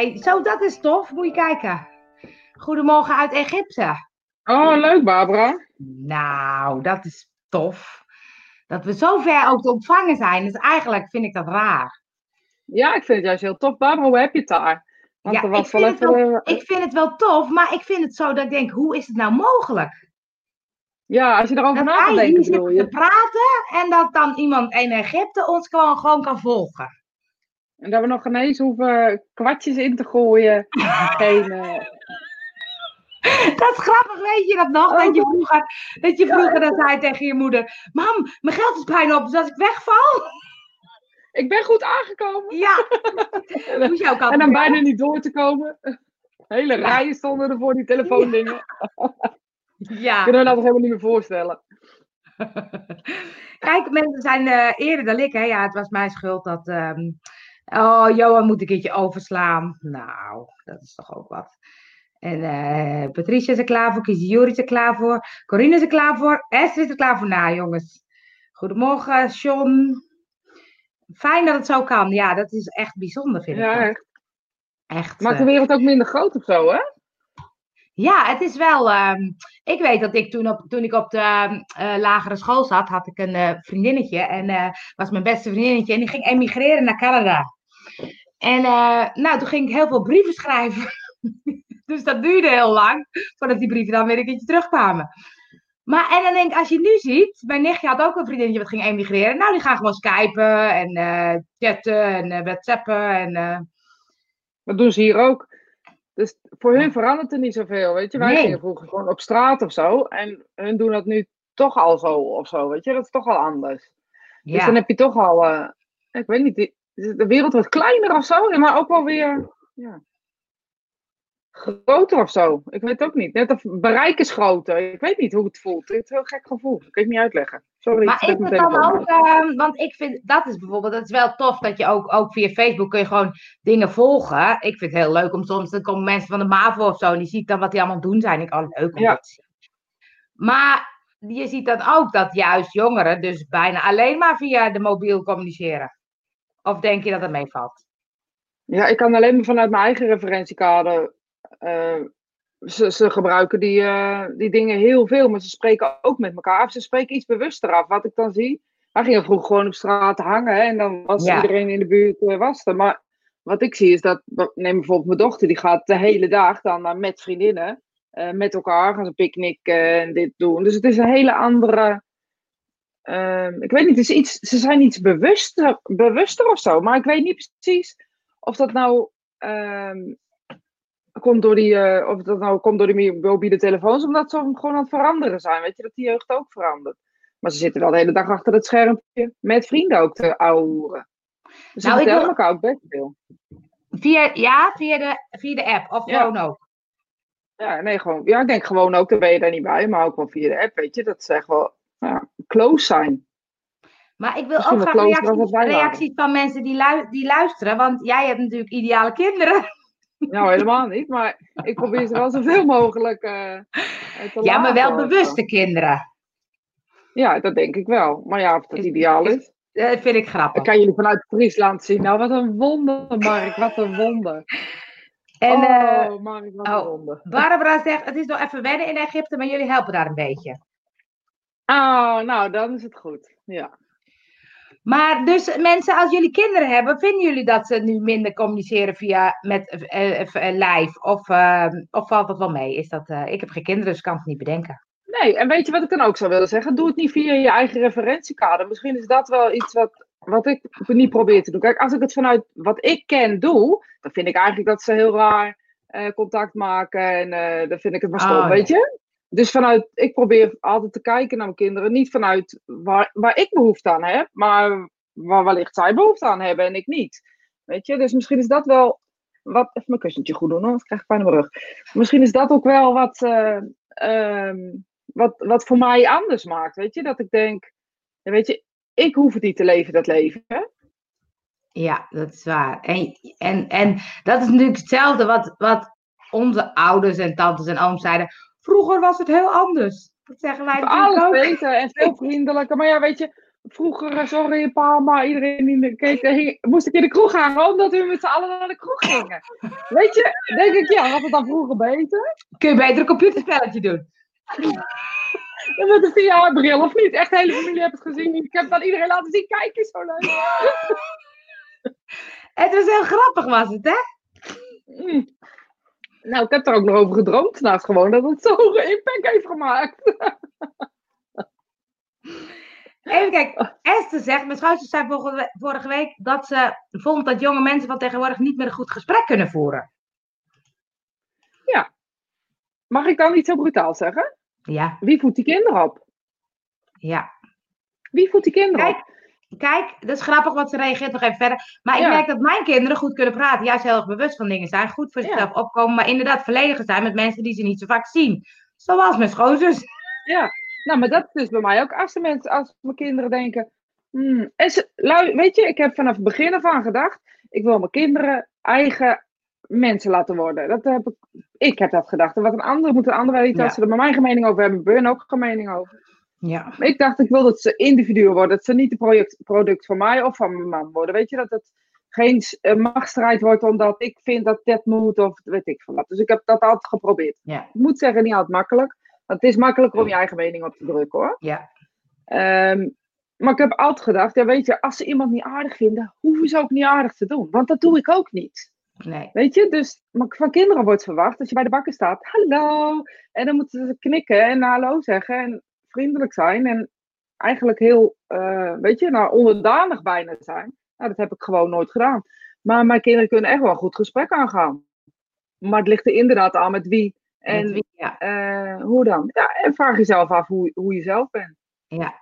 Nee, zo dat is tof. Moet je kijken. Goedemorgen uit Egypte. Oh, leuk Barbara. Nou, dat is tof. Dat we zo ver ook te ontvangen zijn. Dus eigenlijk vind ik dat raar. Ja, ik vind het juist heel tof. Barbara, hoe heb je het daar? Want Ja, er was ik, vind wel het wel, even, eh, ik vind het wel tof, maar ik vind het zo dat ik denk, hoe is het nou mogelijk? Ja, als je erover Dat na gaat wij denken, hier bedoel zitten te je. praten en dat dan iemand in Egypte ons gewoon, gewoon kan volgen. En dat we nog ineens hoeven kwartjes in te gooien. Geen, eh, Dat is grappig, weet je dat nog? Dat je vroeger, dat je vroeger dan zei tegen je moeder, mam, mijn geld is bijna op, dus als ik wegval, ik ben goed aangekomen. ja. Moest je ook altijd En dan bijna niet door te komen. Hele rijen stonden er voor die telefoondingen. Ja. Kunnen we dat nog helemaal niet meer voorstellen. Kijk, mensen zijn eh, eerder dan ik, hè. Ja, het was mijn schuld dat... ehm, oh, Johan moet een keertje overslaan. Nou, dat is toch ook wat. En eh, Patricia is er klaar voor, Kies Juri is er klaar voor, Corine is er klaar voor, Esther is er klaar voor. Nou, jongens. Goedemorgen, John. Fijn dat het zo kan. Ja, dat is echt bijzonder, vind ik. Ja, dat. echt. Maakt eh, de wereld ook minder groot of zo, hè? Ja, het is wel. ehm, ik weet dat ik toen, op, toen ik op de ehm, eh, lagere school zat, had ik een eh, vriendinnetje. En eh was mijn beste vriendinnetje. En die ging emigreren naar Canada. En nou, toen ging ik heel veel brieven schrijven. dus dat duurde heel lang voordat die brieven dan weer een keertje terugkwamen. Maar en dan denk ik, als je nu ziet, mijn nichtje had ook een vriendinnetje wat ging emigreren. Nou, die gaan gewoon skypen en chatten en whatsappen. En, Dat doen ze hier ook. Dus voor hun verandert er niet zoveel, weet je. Wij Nee. gingen vroeger gewoon op straat of zo. En hun doen dat nu toch al zo of zo, weet je. Dat is toch al anders. Dus dan heb je toch al, eh, ik weet niet, de wereld wordt kleiner of zo. Maar ook wel weer, ja, groter of zo. Ik weet het ook niet. Net of bereik is groter. Ik weet niet hoe het voelt. Het is een heel gek gevoel. Ik kan het niet uitleggen. Sorry. Maar ik is zet het mijn dan ook, ehm, want ik vind, dat is bijvoorbeeld, dat is wel tof dat je ook, ook via Facebook kun je gewoon dingen volgen. Ik vind het heel leuk om soms, dan komen mensen van de MAVO of zo en die ziet dan wat die allemaal doen zijn. Ik, oh, leuk om Ja. dat te zien. Maar je ziet dan ook dat juist jongeren dus bijna alleen maar via de mobiel communiceren. Of denk je dat het meevalt? Ja, ik kan alleen maar vanuit mijn eigen referentiekader. Eh, ze, ze gebruiken die, eh, die dingen heel veel, maar ze spreken ook met elkaar af. Ze spreken iets bewuster af. Wat ik dan zie. Wij gingen vroeger gewoon op straat hangen hè, en dan was Ja. iedereen in de buurt eh, was er. Maar wat ik zie is dat, neem bijvoorbeeld mijn dochter, die gaat de hele dag dan met vriendinnen, met elkaar gaan ze picknicken en dit doen. Dus het is een hele andere. ehm, ik weet niet, het is iets, ze zijn iets bewuster, bewuster of zo, maar ik weet niet precies of dat nou ehm, komt door die, eh, of dat nou komt door die mobiele telefoons, omdat ze gewoon aan het veranderen zijn. Weet je, dat die jeugd ook verandert. Maar ze zitten wel de hele dag achter het schermpje met vrienden ook te. Dus ze Nou, ik vertellen wil- elkaar ook best veel. Via, ja, via de, via de app of Ja. gewoon ook. Ja, nee, gewoon. Ja, ik denk gewoon ook, daar ben je daar niet bij, maar ook wel via de app, weet je. Dat ze echt wel ja, close zijn. Maar ik wil Misschien ook graag dan reacties, reacties van mensen die, die luisteren. Want jij hebt natuurlijk ideale kinderen. Nou, helemaal niet, maar ik probeer ze wel zoveel mogelijk eh, eh, te Ja, maar wel zo. bewuste kinderen. Ja, dat denk ik wel. Maar ja, of dat ideaal is. Dat vind ik Dan grappig. kan jullie vanuit Friesland zien. Nou, wat een wonder, Mark. Wat een wonder. En oh, eh, Mark, wat oh. een wonder. Barbara zegt, het is nog even wennen in Egypte, maar jullie helpen daar een beetje. Oh, nou, dan is het goed. Ja. Maar dus mensen, als jullie kinderen hebben, vinden jullie dat ze nu minder communiceren via met eh, eh, eh, live? Of, eh, of valt dat wel mee? Is dat, ik heb geen kinderen, dus ik kan het niet bedenken. Nee, en weet je wat ik dan ook zou willen zeggen? Doe het niet via je eigen referentiekader. Misschien is dat wel iets wat, wat ik niet probeer te doen. Kijk, als ik het vanuit wat ik ken doe, dan vind ik eigenlijk dat ze heel raar contact maken. En dan vind ik het maar stom, Oh, weet je? Dus vanuit, ik probeer altijd te kijken naar mijn kinderen. Niet vanuit waar, waar ik behoefte aan heb, maar waar wellicht zij behoefte aan hebben en ik niet. Weet je, dus misschien is dat wel wat. Even mijn kussentje goed doen, hoor, anders krijg ik pijn in mijn rug. Misschien is dat ook wel wat. eh, ehm, wat, wat voor mij anders maakt. Weet je, dat ik denk, weet je, ik hoef het niet te leven, dat leven. Ja, dat is waar. En, en, en dat is natuurlijk hetzelfde wat, wat onze ouders en tantes en ooms zeiden. Vroeger was het heel anders. Dat zeggen wij natuurlijk ook. beter en veel vriendelijker. Maar ja, weet je, vroeger, eh, sorry pa, maar iedereen die de- keek, eh, moest ik in de kroeg gaan, omdat we met z'n allen naar de kroeg gingen. Weet je, denk ik, ja, was het dan vroeger beter? Kun je beter een computerspelletje doen? Dan met een VR-bril of niet? Echt, de hele familie heeft het gezien. Ik heb aan iedereen laten zien. Kijk eens, zo leuk. Het was heel grappig, was het, hè? Mm. Nou, ik heb er ook nog over gedroomd. Naast gewoon dat het zo'n impact heeft gemaakt. Even kijken. Esther zegt, mijn schoonzus zei vorige we- vorige week dat ze vond dat jonge mensen van tegenwoordig niet meer een goed gesprek kunnen voeren. Mag ik dan niet zo brutaal zeggen? Ja, Wie voedt die kinderen op? ja. Wie voedt die kinderen op? Kijk, dat is grappig, want ze reageert nog even verder. Maar ik merk dat mijn kinderen goed kunnen praten. Juist heel erg bewust van dingen zijn. Goed voor Ja. zichzelf opkomen. Maar inderdaad vollediger zijn met mensen die ze niet zo vaak zien. Zoals mijn schoonzus. Ja, nou, maar dat is dus bij mij ook. Als de mensen, als mijn kinderen denken. Hmm, en ze, weet je, ik heb vanaf het begin af aan gedacht. Ik wil mijn kinderen eigen mensen laten worden. Dat heb ik, ik heb dat gedacht. En wat een ander moet een ander weten. Ja. Als ze er met mij geen mening over hebben, hun ook geen mening over. Ja. Ik dacht, ik wil dat ze individuen worden. Dat ze niet project, product van mij of van mijn man worden. Weet je, dat het geen machtsstrijd wordt omdat ik vind dat dit moet of weet ik veel wat. Dus ik heb dat altijd geprobeerd. Ja. Ik moet zeggen, niet altijd makkelijk. Want het is makkelijker om je eigen mening op te drukken hoor. Ja. Ehm, maar ik heb altijd gedacht, ja weet je, als ze iemand niet aardig vinden, hoeven ze ook niet aardig te doen. Want dat doe ik ook niet. Nee. Weet je, dus maar van kinderen wordt verwacht, als je bij de bakker staat, hallo. En dan moeten ze knikken en hallo zeggen en vriendelijk zijn. En eigenlijk heel, uh, weet je, nou onderdanig bijna zijn. Nou, dat heb ik gewoon nooit gedaan. Maar mijn kinderen kunnen echt wel een goed gesprek aangaan. Maar het ligt er inderdaad aan met wie en Met wie, ja. uh, hoe dan. Ja, en vraag jezelf af hoe, hoe je zelf bent. Ja.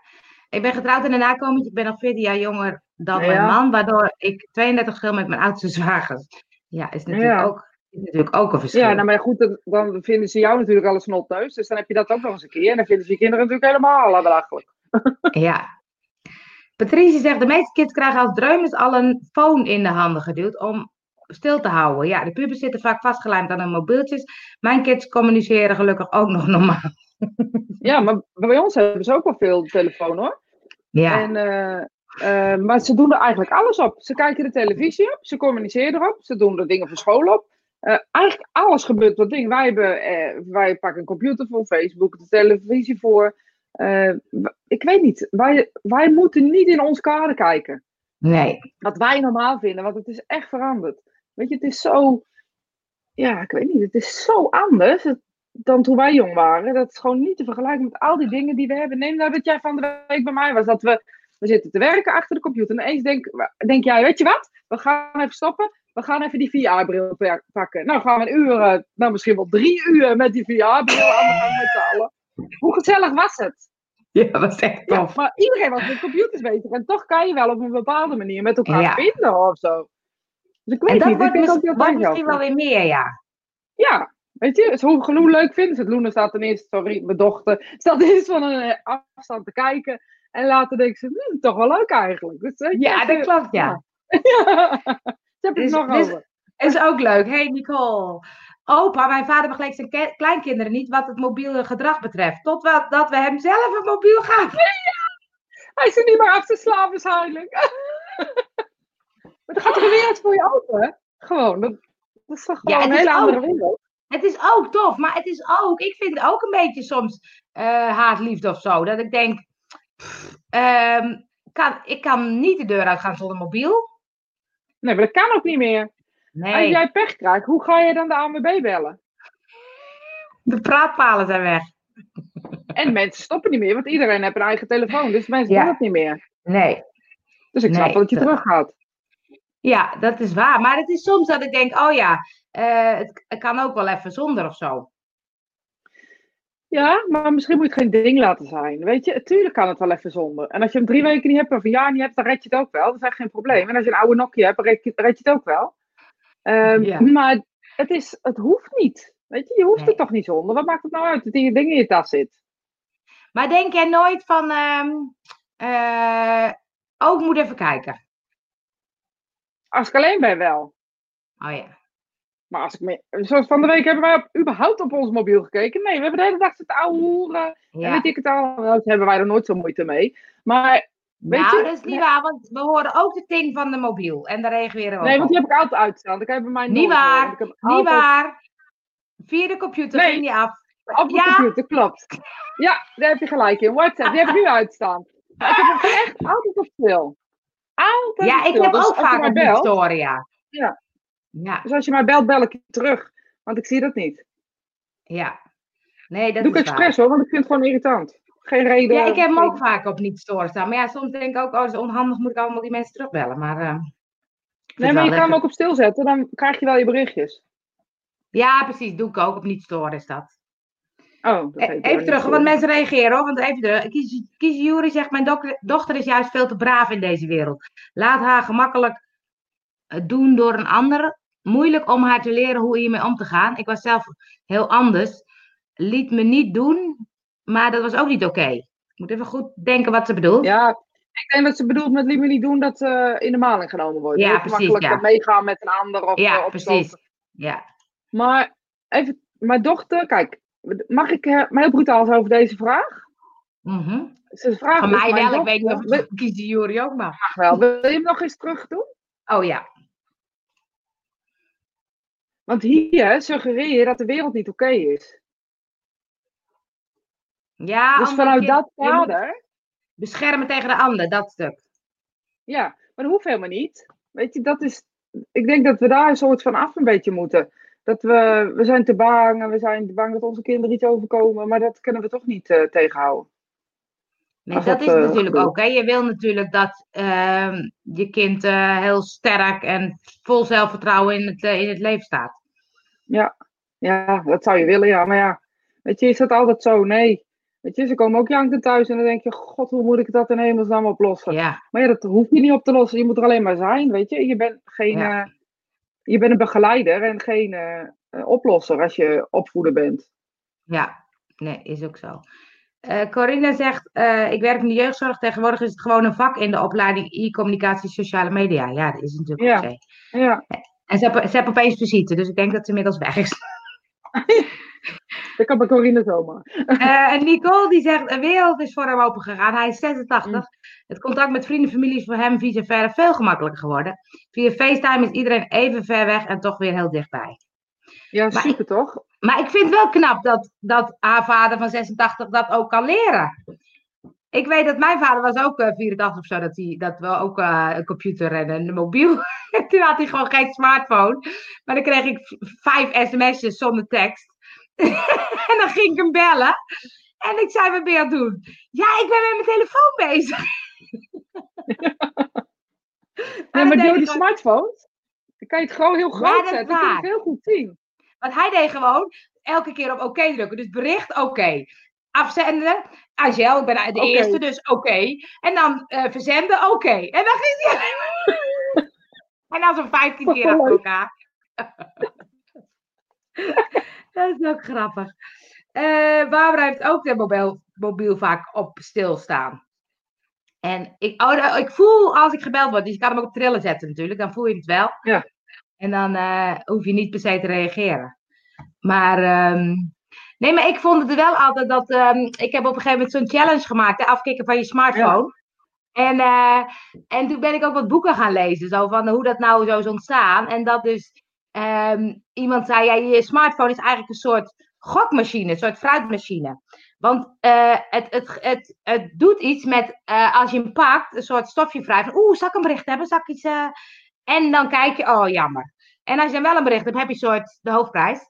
Ik ben getrouwd in een nakomertje. Ik ben nog 14 jaar jonger dan Ja. mijn man. Waardoor ik 32 verschil met mijn oudste zwagers. Ja, is natuurlijk, Ja. Ook, is natuurlijk ook een verschil. Ja, nou, maar goed, dan vinden ze jou natuurlijk alles snotneus. Dus dan heb je dat ook nog eens een keer. En dan vinden ze je kinderen natuurlijk helemaal belachelijk. Ja. Patricie zegt, de meeste kids krijgen als dreumers al een phone in de handen geduwd om stil te houden. Ja, de pubers zitten vaak vastgelijmd aan hun mobieltjes. Mijn kids communiceren gelukkig ook nog normaal. Ja, maar bij ons hebben ze ook wel veel telefoon hoor. Ja, En, eh, eh, maar ze doen er eigenlijk alles op. Ze kijken de televisie op, ze communiceren erop, ze doen er dingen voor school op. Eh, eigenlijk alles gebeurt dat ding. Wij, hebben, eh, wij pakken een computer voor, Facebook, de televisie voor. Eh, ik weet niet, wij, wij moeten niet in ons kader kijken. nee. Wat wij normaal vinden, want het is echt veranderd. Weet je, het is zo. Ja, ik weet niet, het is zo anders dan toen wij jong waren. Dat is gewoon niet te vergelijken met al die dingen die we hebben. Neem nou dat jij van de week bij mij was, dat we, we zitten te werken achter de computer. En ineens denk, denk jij, weet je wat? We gaan even stoppen. We gaan even die VR-bril pakken. Nou gaan we een uur, eh, nou misschien wel drie uur met die VR-bril aan de gang allen. Hoe gezellig was het? Ja, dat is echt Ja, tof. maar iedereen was met computers bezig. En toch kan je wel op een bepaalde manier met elkaar Ja. vinden of zo. Dus ik weet En dat niet. wordt, ik denk mis- ook dat wordt misschien wel weer meer, ja. Ja, weet je, dus hoe, hoe leuk vinden ze het? Loenen staat ten eerste, sorry, mijn dochter, staat eerst van een eh, afstand te kijken. En later denkt ze, hm, toch wel leuk eigenlijk. Dus, Ja, dat klopt, ja. ja. Dus- nog dus- over. Is ook leuk. Hey Nicole. Opa, mijn vader begeleid zijn kleinkinderen niet wat het mobiele gedrag betreft. Totdat dat we hem zelf een mobiel gaven. Hij is er niet meer af te slaan waarschijnlijk. maar dan gaat er een wereld voor je open. Gewoon, dat, dat is toch Ja, gewoon het een is hele ook- andere wereld. Het is ook tof, maar het is ook, ik vind het ook een beetje soms eh haatliefde of zo. Dat ik denk, pff, ehm, kan, ik kan niet de deur uitgaan zonder mobiel. Nee, maar dat kan ook niet meer. Als Nee, jij pech krijgt, hoe ga je dan de ANWB bellen? de praatpalen zijn weg. En mensen stoppen niet meer, want iedereen heeft een eigen telefoon. Dus mensen Ja. doen het niet meer. Nee, Dus ik snap Nee, dat je terug gaat. ja, dat is waar. Maar het is soms dat ik denk, oh ja, eh, het, het kan ook wel even zonder of zo. Ja, maar misschien moet het geen ding laten zijn. Weet je, tuurlijk kan het wel even zonder. En als je hem drie weken niet hebt of een jaar niet hebt, dan red je het ook wel. Dat is echt geen probleem. En als je een oude Nokia hebt, dan red je, red je het ook wel. Ehm, Ja. Maar het, is, het hoeft niet. Weet je, je hoeft Nee. het toch niet zonder. Wat maakt het nou uit dat die ding in je tas zit? Maar denk jij nooit van, ehm eh, ook moet even kijken. Als ik alleen ben wel. Oh ja. Maar als ik me, zoals van de week hebben wij op- überhaupt op ons mobiel gekeken. Nee, we hebben de hele dag zitten ouwe hoeren. En weet ik het al, daar hebben wij er nooit zo moeite mee. Maar Weet nou, je? dat is niet waar, want we horen ook de ting van de mobiel. En daar reageren we ook Nee, want op. die heb ik altijd uitstaan. Dat kan je bij mij Niet waar, ik heb Niet altijd- waar. Via de computer Nee. ging die af. Op de Ja. computer, klopt. Ja, daar heb je gelijk in. WhatsApp, die heb ik nu uitstaan. Maar ik heb hem echt altijd op stil. Altijd Ja, op ik stil. heb Dus ook vaak op belt, story, ja. Ja. Dus als je mij belt, bel ik je terug. Want ik zie dat niet. ja. Nee, dat doe ik expres hoor, want ik vind het gewoon irritant. Geen reden. Ja, ik heb hem ook vaak op niet storen staan. Maar ja, soms denk ik ook, oh, dat is onhandig, moet ik allemaal die mensen terugbellen. Maar, eh, Nee, maar je kan hem ook op stil zetten, dan krijg je wel je berichtjes. Ja, precies, doe ik ook. Op niet storen is dat. Oh, dat E- Even terug, want mensen reageren hoor. Want even terug. Kies, kies Jury zegt, mijn dochter is juist veel te braaf in deze wereld. Laat haar gemakkelijk eh, doen door een ander. Moeilijk om haar te leren hoe hiermee om te gaan. Ik was zelf heel anders. Liet me niet doen, maar dat was ook niet oké. Ik moet even goed denken wat ze bedoelt. Ja, ik denk dat ze bedoelt met liever niet doen dat ze in de maling genomen wordt. Ja, Heel precies, Makkelijk ja. meegaan met een ander of Ja, eh, opstoten. precies. Ja. Maar even, mijn dochter, kijk, mag ik eh, maar heel brutaal over deze vraag? Mhm. Ze vraagt Van dus mij wel, ik weet niet of kies Jury ook mag. Mag wel. Wil je hem nog eens terug doen? Oh ja. Want hier suggereer je dat de wereld niet oké is. Ja, dus vanuit dat kader, Beschermen tegen de ander, dat stuk. ja, maar dat hoeft helemaal niet. Weet je, dat is, ik denk dat we daar een soort van af een beetje moeten. Dat we, we zijn te bang en we zijn te bang dat onze kinderen iets overkomen, maar dat kunnen we toch niet eh, tegenhouden. Nee, dat is eh, natuurlijk ook. Hè. Je wil natuurlijk dat ehm, je kind eh, heel sterk en vol zelfvertrouwen in het, eh, in het leven staat. Ja, ja, dat zou je willen, ja. Maar ja, weet je, is dat altijd zo? Nee. Weet je, ze komen ook janken thuis en dan denk je, god, hoe moet ik dat in hemelsnaam oplossen? Ja, Maar ja, dat hoef je niet op te lossen. Je moet er alleen maar zijn, weet je. Je bent geen, Ja. je bent een begeleider en geen oplosser als je opvoeder bent. ja. Nee, is ook zo. Eh Corinne zegt, eh, ik werk in de jeugdzorg. Tegenwoordig is het gewoon een vak in de opleiding e-communicatie sociale media. Ja, dat is natuurlijk Ja. zo. Ja, En ze heeft, ze heeft opeens visite, dus ik denk dat ze inmiddels weg is. dat kan bij Corine zomaar. Eh, en Nicole die zegt, de wereld is voor hem open gegaan. Hij is 86. Mm. Het contact met vrienden en familie is voor hem vice verre veel gemakkelijker geworden. Via FaceTime is iedereen even ver weg en toch weer heel dichtbij. Ja, Maar super toch? Maar ik vind het wel knap dat, dat haar vader van 86 dat ook kan leren. Ik weet dat mijn vader was ook eh, 84 of zo, dat, hij, dat we ook eh, een computer en een mobiel. Toen had hij gewoon geen smartphone. Maar dan kreeg ik vijf sms'jes zonder tekst. en dan ging ik hem bellen. En ik zei, wat ben je aan het doen? Ja, ik ben met mijn telefoon bezig. Dat maar door die smartphones, dan kan je het gewoon heel groot dat is zetten. Dan kun je het heel goed zien. Want hij deed gewoon elke keer op oké drukken. Dus bericht oké. Afzenden. Angel, ik ben de eerste, dus oké. En dan eh, verzenden, oké. En dan ging hij. En dan zo'n 15 keer achter elkaar. Dat is ook grappig. Eh Barbara heeft ook de mobiel, mobiel vaak op stilstaan. En ik, oh, ik voel als ik gebeld word, dus je kan hem ook op trillen zetten natuurlijk, dan voel je het wel. Ja. En dan eh, hoef je niet per se te reageren. Maar, ehm, nee, maar ik vond het wel altijd dat, ehm, ik heb op een gegeven moment zo'n challenge gemaakt, hè, afkicken van je smartphone. En, eh, en toen ben ik ook wat boeken gaan lezen, zo van hoe dat nou zo is ontstaan. En dat dus ehm, iemand zei, ja, je smartphone is eigenlijk een soort gokmachine, een soort fruitmachine. Want eh, het, het, het, het doet iets met, als je hem pakt, een soort stofje vrij van, oeh, zal ik een bericht hebben? Zal ik iets... eh?" En dan kijk je, oh, jammer. En als je dan wel een bericht hebt, heb je een soort de hoofdprijs.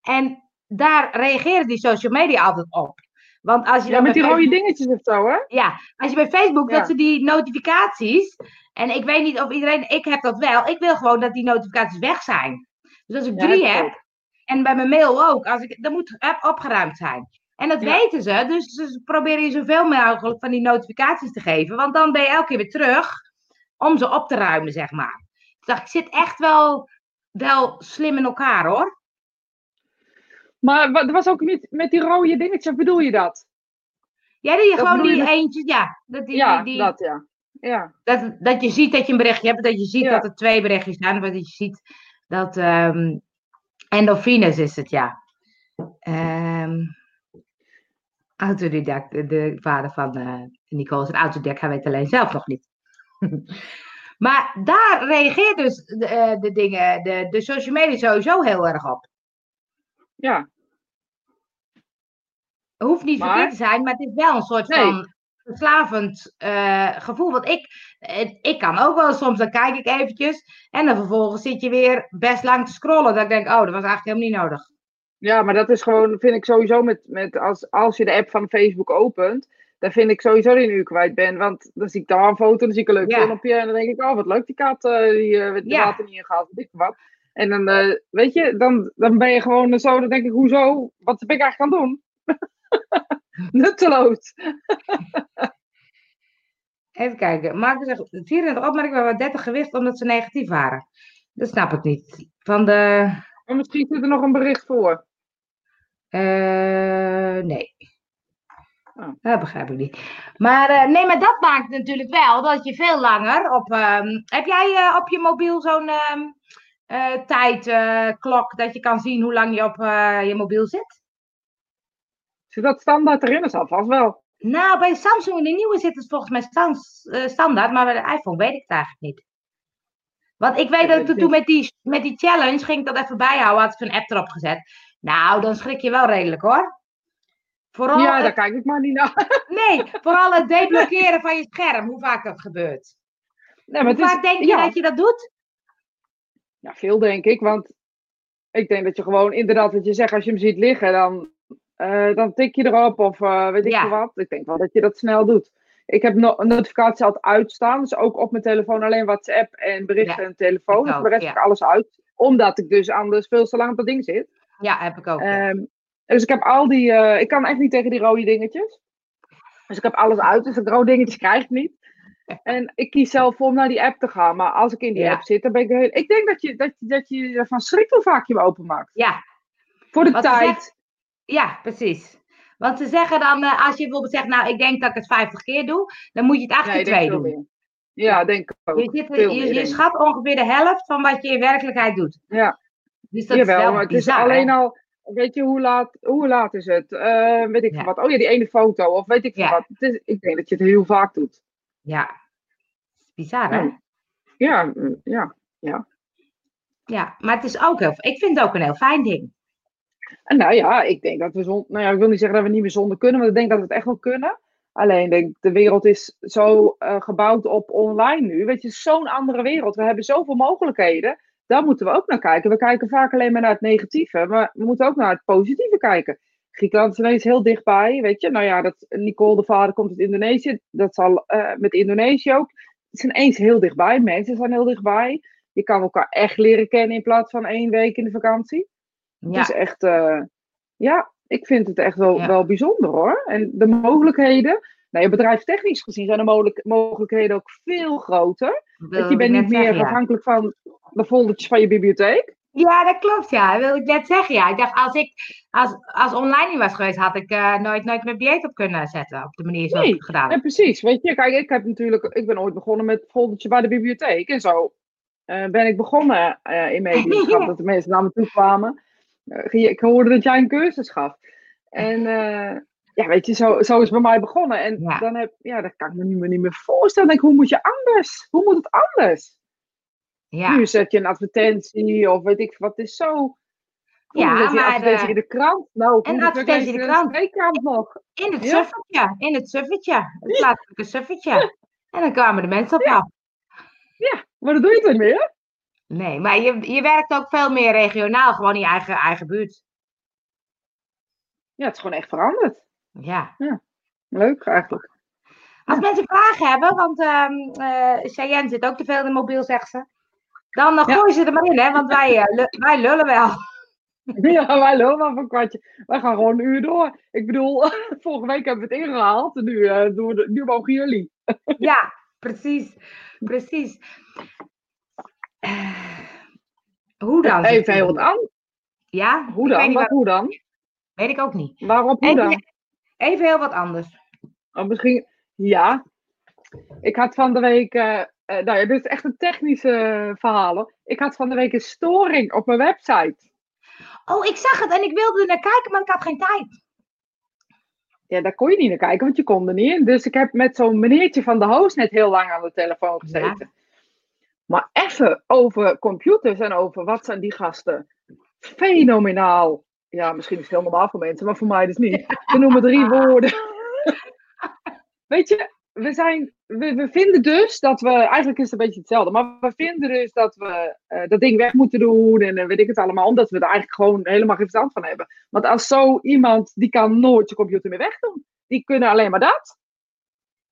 En daar reageren die social media altijd op. Want als je Ja, met die rode Facebook- dingetjes of zo, hè? ja, als je bij Facebook, Ja. dat ze die notificaties. En ik weet niet of iedereen, ik heb dat wel. Ik wil gewoon dat die notificaties weg zijn. Dus als ik Ja, drie heb en bij mijn mail ook, als ik, dan moet het opgeruimd zijn. En dat weten ze, dus ze proberen je zoveel mogelijk van die notificaties te geven. Want dan ben je elke keer weer terug om ze op te ruimen, zeg maar. Ik dacht, ik zit echt wel, wel slim in elkaar hoor. Maar er was ook niet met die rode dingetjes, bedoel je dat? Ja, die Dat gewoon je die met- eentjes, ja. Dat, die, ja, die, dat ja. Ja, dat, dat je ziet dat je een berichtje hebt, dat je ziet Ja. dat er twee berichtjes zijn, dat je ziet dat endorfines is het, ja. Ehm, Autodidact, de vader van uh, Nicole is een autodidact, hij weet alleen zelf nog niet. maar daar reageert dus de, uh, de dingen, de, de social media sowieso heel erg op. Ja. Het hoeft niet maar... verkeerd te zijn, maar het is wel een soort Nee. van verslavend eh, gevoel. Want ik, eh, ik kan ook wel soms, dan kijk ik eventjes en dan vervolgens zit je weer best lang te scrollen. Dat ik denk, oh, dat was eigenlijk helemaal niet nodig. Ja, maar dat is gewoon, vind ik sowieso met, met als, als je de app van Facebook opent, dan vind ik sowieso dat een uur kwijt bent. Want dan zie ik daar een foto, dan zie ik een leuk Ja. filmpje en dan denk ik, oh wat leuk die kat, eh, die uh, de Ja. water niet ingaat, weet ik wat. En dan, eh, weet je, dan, dan ben je gewoon zo, dan denk ik, hoezo, wat ben ik eigenlijk aan het doen? Nutteloos. Even kijken. Mark zegt 34 opmerkingen waar 30 gewicht omdat ze negatief waren. Dat snap ik niet. Van de. Maar misschien zit er nog een bericht voor. eh, nee. Oh. Dat begrijp ik niet. Maar eh, nee, maar dat maakt natuurlijk wel dat je veel langer op. ehm, heb jij eh, op je mobiel zo'n ehm eh, tijdklok dat je kan zien hoe lang je op je mobiel zit? Zit dat standaard erin? Dat zal vast wel. Nou, bij Samsung, de nieuwe zit het volgens mij stan- standaard, maar bij de iPhone weet ik het eigenlijk niet. Want ik weet dat ik toen met die, met die challenge ging ik dat even bijhouden, had ik een app erop gezet. Nou, dan schrik je wel redelijk hoor. Vooral, Ja, daar kijk ik maar niet naar. nee, vooral het deblokkeren van je scherm, hoe vaak dat gebeurt. Nee, maar Hoe is, vaak denk je ja. dat je dat doet? Ja, veel denk ik. Want ik denk dat je gewoon inderdaad, wat je zegt, als je hem ziet liggen, dan, eh, dan tik je erop of eh, weet ik Ja. wat. Ik denk wel dat je dat snel doet. Ik heb no notificaties altijd uitstaan, dus ook op mijn telefoon alleen WhatsApp en berichten Ja, en telefoon. Dus ook, de rest heb ik alles uit. Omdat ik dus anders veel te lang op dat ding zit. Ja, heb ik ook. ja. Dus ik heb al die, eh, ik kan echt niet tegen die rode dingetjes. Dus ik heb alles uit, dus dat rode dingetje krijg ik niet. En ik kies zelf voor om naar die app te gaan. Maar als ik in die Ja. app zit, dan ben ik de hele... Ik denk dat je, dat, dat je ervan schrikt hoe vaak je hem openmaakt. ja, Voor de Wat tijd. ja, precies. Want ze zeggen dan, eh, als je bijvoorbeeld zegt, nou, ik denk dat ik het 50 keer doe, dan moet je het 8 Nee, keer ik denk 2 veel doen. Ja, denk ik ook. Je, zit, je, je schat ongeveer de helft van wat je in werkelijkheid doet. Ja, Dus dat jawel. is wel maar het is alleen hè? al... Weet je, hoe laat, hoe laat is het? Eh, weet ik Ja. wat. Oh ja, die ene foto. Of weet ik Ja. wat. Het is, ik denk dat je het heel vaak doet. Ja. Bizar, hè? Ja. Ja, ja. Ja, maar het is ook heel... Ik vind het ook een heel fijn ding. En nou ja, ik denk dat we zonder... Nou ja, ik wil niet zeggen dat we niet meer zonder kunnen. Maar ik denk dat we het echt wel kunnen. Alleen, denk, de wereld is zo eh, gebouwd op online nu. Weet je, zo'n andere wereld. We hebben zoveel mogelijkheden. Daar moeten we ook naar kijken. We kijken vaak alleen maar naar het negatieve. Maar we moeten ook naar het positieve kijken. Griekenland is ineens heel dichtbij. Weet je, nou ja, dat, Nicole de vader komt uit Indonesië. Dat zal eh, met Indonesië ook. Het is ineens heel dichtbij. Mensen zijn heel dichtbij. Je kan elkaar echt leren kennen in plaats van één week in de vakantie. Ja, Het is echt, eh, ja, ik vind het echt wel, Ja. wel bijzonder hoor. En de mogelijkheden, nou ja, bedrijfstechnisch gezien zijn de mogelijk- mogelijkheden ook veel groter. dat je bent ik niet meer zeggen, ja. afhankelijk van de foldertjes van je bibliotheek. Ja, dat klopt, ja. Dat wilde ik net zeggen, ja. Ik dacht, als ik als, als online niet was geweest, had ik eh, nooit, nooit mijn dieet op kunnen zetten. Op de manier zoals ik Nee, het gedaan Ja, heb. precies. Weet je, kijk, ik heb natuurlijk, ik ben ooit begonnen met foldertje bij de bibliotheek. En zo eh, ben ik begonnen eh, in mediumschap, dat de mensen naar me toe kwamen. Ik hoorde dat jij een cursus gaf. En ja, weet je, zo, zo is het bij mij begonnen. En Ja. dan heb, ja, dat kan ik me niet meer, niet meer voorstellen. Dan denk ik, hoe moet je anders? Hoe moet het anders? Ja, Nu zet je een advertentie of weet ik wat. Is zo... Ja, maar, advertentie eh, in de krant. Nou, en advertentie in de krant. nog. in het Ja. suffertje. In het suffertje. Het plaatselijke suffertje. En dan kwamen de mensen op af. Maar dat doe je toch meer? Nee, maar je, je werkt ook veel meer regionaal, gewoon in je eigen, eigen buurt. Ja, het is gewoon echt veranderd. Ja. Leuk eigenlijk. Als mensen vragen hebben, want ehm eh, Cheyenne zit ook te veel in de mobiel, zegt ze. Dan uh, Ja. gooi ze er maar in, hè, want wij, eh, wij lullen wel. Ja, wij lopen wel van kwartje. Wij gaan gewoon een uur door. Ik bedoel, vorige week hebben we het ingehaald. Nu, eh, doen we de- nu mogen jullie. Ja, precies. Precies. Eh, hoe dan? Even heel wat aan. Ja? Hoe dan? Wat, waar- hoe dan? weet ik ook niet. Waarop, hoe dan? Even heel wat anders. Oh, misschien, ja. Ik had van de week, eh, eh, nou ja, dit is echt een technische eh, verhaal. Ik had van de week een storing op mijn website. Oh, ik zag het en ik wilde er naar kijken, maar ik had geen tijd. ja, daar kon je niet naar kijken, want je kon er niet in. Dus ik heb met zo'n meneertje van de host net heel lang aan de telefoon gezeten. Maar even over computers en over wat zijn die gasten fenomenaal. Ja, misschien is het heel normaal voor mensen, maar voor mij dus niet. Ze noemen drie woorden. Weet je, we, zijn, we, we, vinden dus dat we, eigenlijk is het een beetje hetzelfde, maar we vinden dus dat we uh, dat ding weg moeten doen en uh, weet ik het allemaal, omdat we er eigenlijk gewoon helemaal geen verstand van hebben. Want als zo iemand, die kan nooit je computer meer wegdoen. Die kunnen alleen maar dat.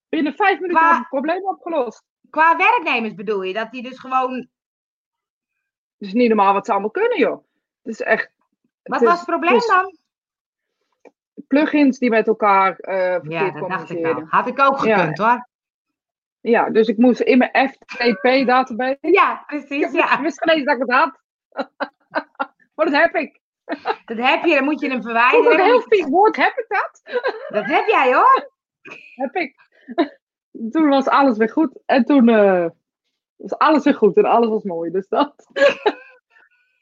Binnen vijf minuten qua, het probleem opgelost. Qua werknemers bedoel je, dat die dus gewoon... Het is niet normaal wat ze allemaal kunnen, joh. Het is echt... Wat was het probleem dan? plugins die met elkaar uh, verkeerd ja, dat dacht ik. Had ik ook gekund ja. hoor. Ja, dus ik moest in mijn FTP-database. Ja, precies. Ja. Ik wist geen eens dat ik het had. maar dat heb ik. Dat heb je, dan moet je hem verwijderen. Een heel vies woord, heb ik dat? Dat heb jij hoor. Heb ik. Toen was alles weer goed. En toen uh, was alles weer goed en alles was mooi. Dus dat.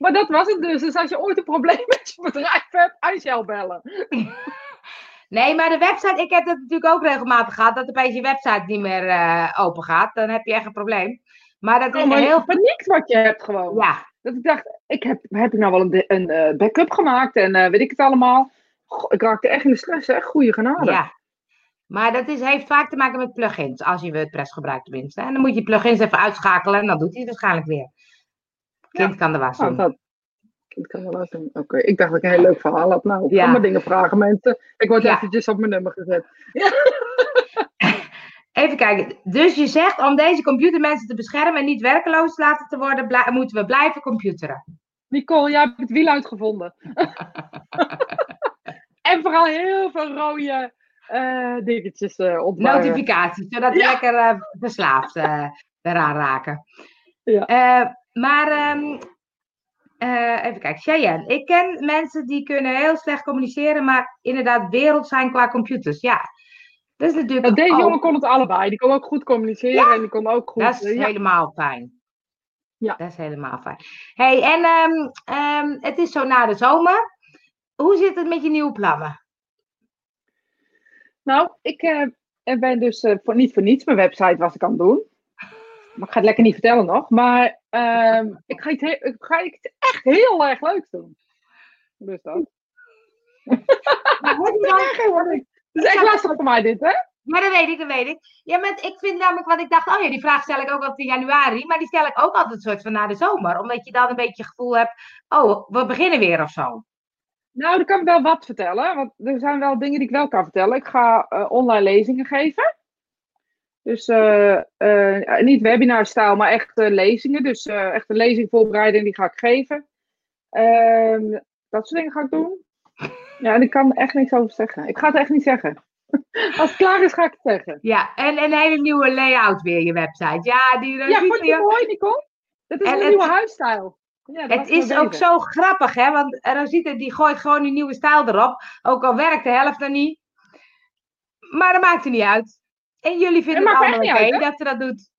Maar dat was het dus. Dus als je ooit een probleem met je bedrijf hebt, Angel bellen. Nee, maar de website, ik heb dat natuurlijk ook regelmatig gehad, dat opeens je website niet meer uh, open gaat. Dan heb je echt een probleem. Maar dat is oh, heel... paniek wat je hebt gewoon. Ja. Dat ik dacht, ik heb, heb ik nou wel een, een uh, backup gemaakt en uh, weet ik het allemaal. Goh, ik raakte echt in de stress, hè. Goeie genade. Ja. Maar dat is, heeft vaak te maken met plugins, als je WordPress gebruikt tenminste. En dan moet je plugins even uitschakelen en dan doet hij het waarschijnlijk weer. Kind kan de was doen. kind kan de was doen. Oké, ik dacht dat ik een heel leuk verhaal had. Nou, ik ja. kan me dingen vragen, mensen. Ik word ja. eventjes op mijn nummer gezet. Ja. Even kijken. Dus je zegt om deze computermensen te beschermen en niet werkeloos laten te worden, moeten we blijven computeren. Nicole, jij hebt het wiel uitgevonden. en vooral heel veel rode uh, dingetjes uh, Notificaties, zodat we lekker uh, verslaafd eraan raken. Ja. Maar um, uh, even kijken, Cheyenne. Ik ken mensen die kunnen heel slecht communiceren, maar inderdaad wereld zijn qua computers. Ja, dat is natuurlijk. Ja, deze jongen kon het allebei. Die kon ook goed communiceren en die kon ook goed. Dat is ja. helemaal fijn. Ja. Dat is helemaal fijn. hey, en um, um, het is zo na de zomer. Hoe zit het met je nieuwe plannen? Nou, ik uh, ben dus voor, niet voor niets mijn website was ik aan het doen. Maar ik ga het lekker niet vertellen nog. Maar um, ik, ga iets ik ga iets echt heel erg leuks doen. Dus dat. Het is echt lastig voor mij dit, hè? Maar dat weet ik, dat weet ik. Ja, maar ik vind namelijk, wat ik dacht, oh ja, die vraag stel ik ook altijd in januari. Maar die stel ik ook altijd een soort van na de zomer. Omdat je dan een beetje het gevoel hebt, oh, we beginnen weer of zo. Nou, dan kan ik wel wat vertellen. Want er zijn wel dingen die ik wel kan vertellen. Ik ga uh, online lezingen geven. Dus uh, uh, niet webinarstijl, maar echt uh, lezingen. Dus echt een lezing voorbereiden die ga ik geven. Ehm, dat soort dingen ga ik doen. Ja, en ik kan er echt niks over zeggen. Ik ga het echt niet zeggen. Als het klaar is, ga ik het zeggen. Ja, en een hele nieuwe layout weer, je website. Ja, die, ja vond je mooi, Nicole? Dat is een het, nieuwe huisstijl. Ja, het is ook zo grappig, hè? Want Rosita die gooit gewoon een nieuwe stijl erop. Ook al werkt de helft er niet. Maar dat maakt er niet uit. En jullie vinden het allemaal oké okay dat ze dat doet.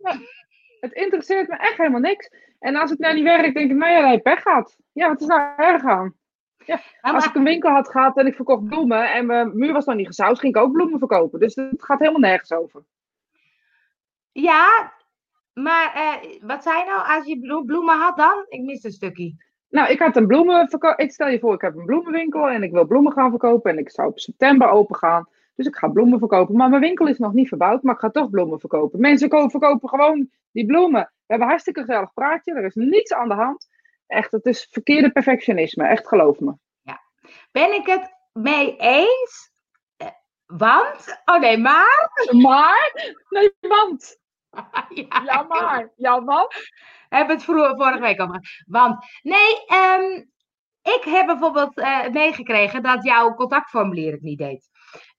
het interesseert me echt helemaal niks. En als het nou niet werkt, denk ik, nou ja, je pech gehad. Ja, wat is nou erg aan? Ja, als ik een winkel had gehad en ik verkocht bloemen en mijn muur was dan niet gezout, ging ik ook bloemen verkopen. Dus het gaat helemaal nergens over. Ja, maar uh, wat zei nou als je bloemen had dan? Ik mis een stukje. Nou, ik had een bloemenverkoop. Ik stel je voor, ik heb een bloemenwinkel en ik wil bloemen gaan verkopen en ik zou op september open gaan. Dus ik ga bloemen verkopen. Maar mijn winkel is nog niet verbouwd, maar ik ga toch bloemen verkopen. Mensen verkopen gewoon die bloemen. We hebben een hartstikke gezellig praatje. Er is niets aan de hand. Echt, het is verkeerde perfectionisme. Echt, geloof me. Ja. Ben ik het mee eens? Eh, want? Oh nee, maar? Maar? Nee, want. ja, ja, maar. Ja, want? Hebben het vorige week al gehad. Want, nee, um, ik heb bijvoorbeeld uh, meegekregen dat jouw contactformulier het niet deed.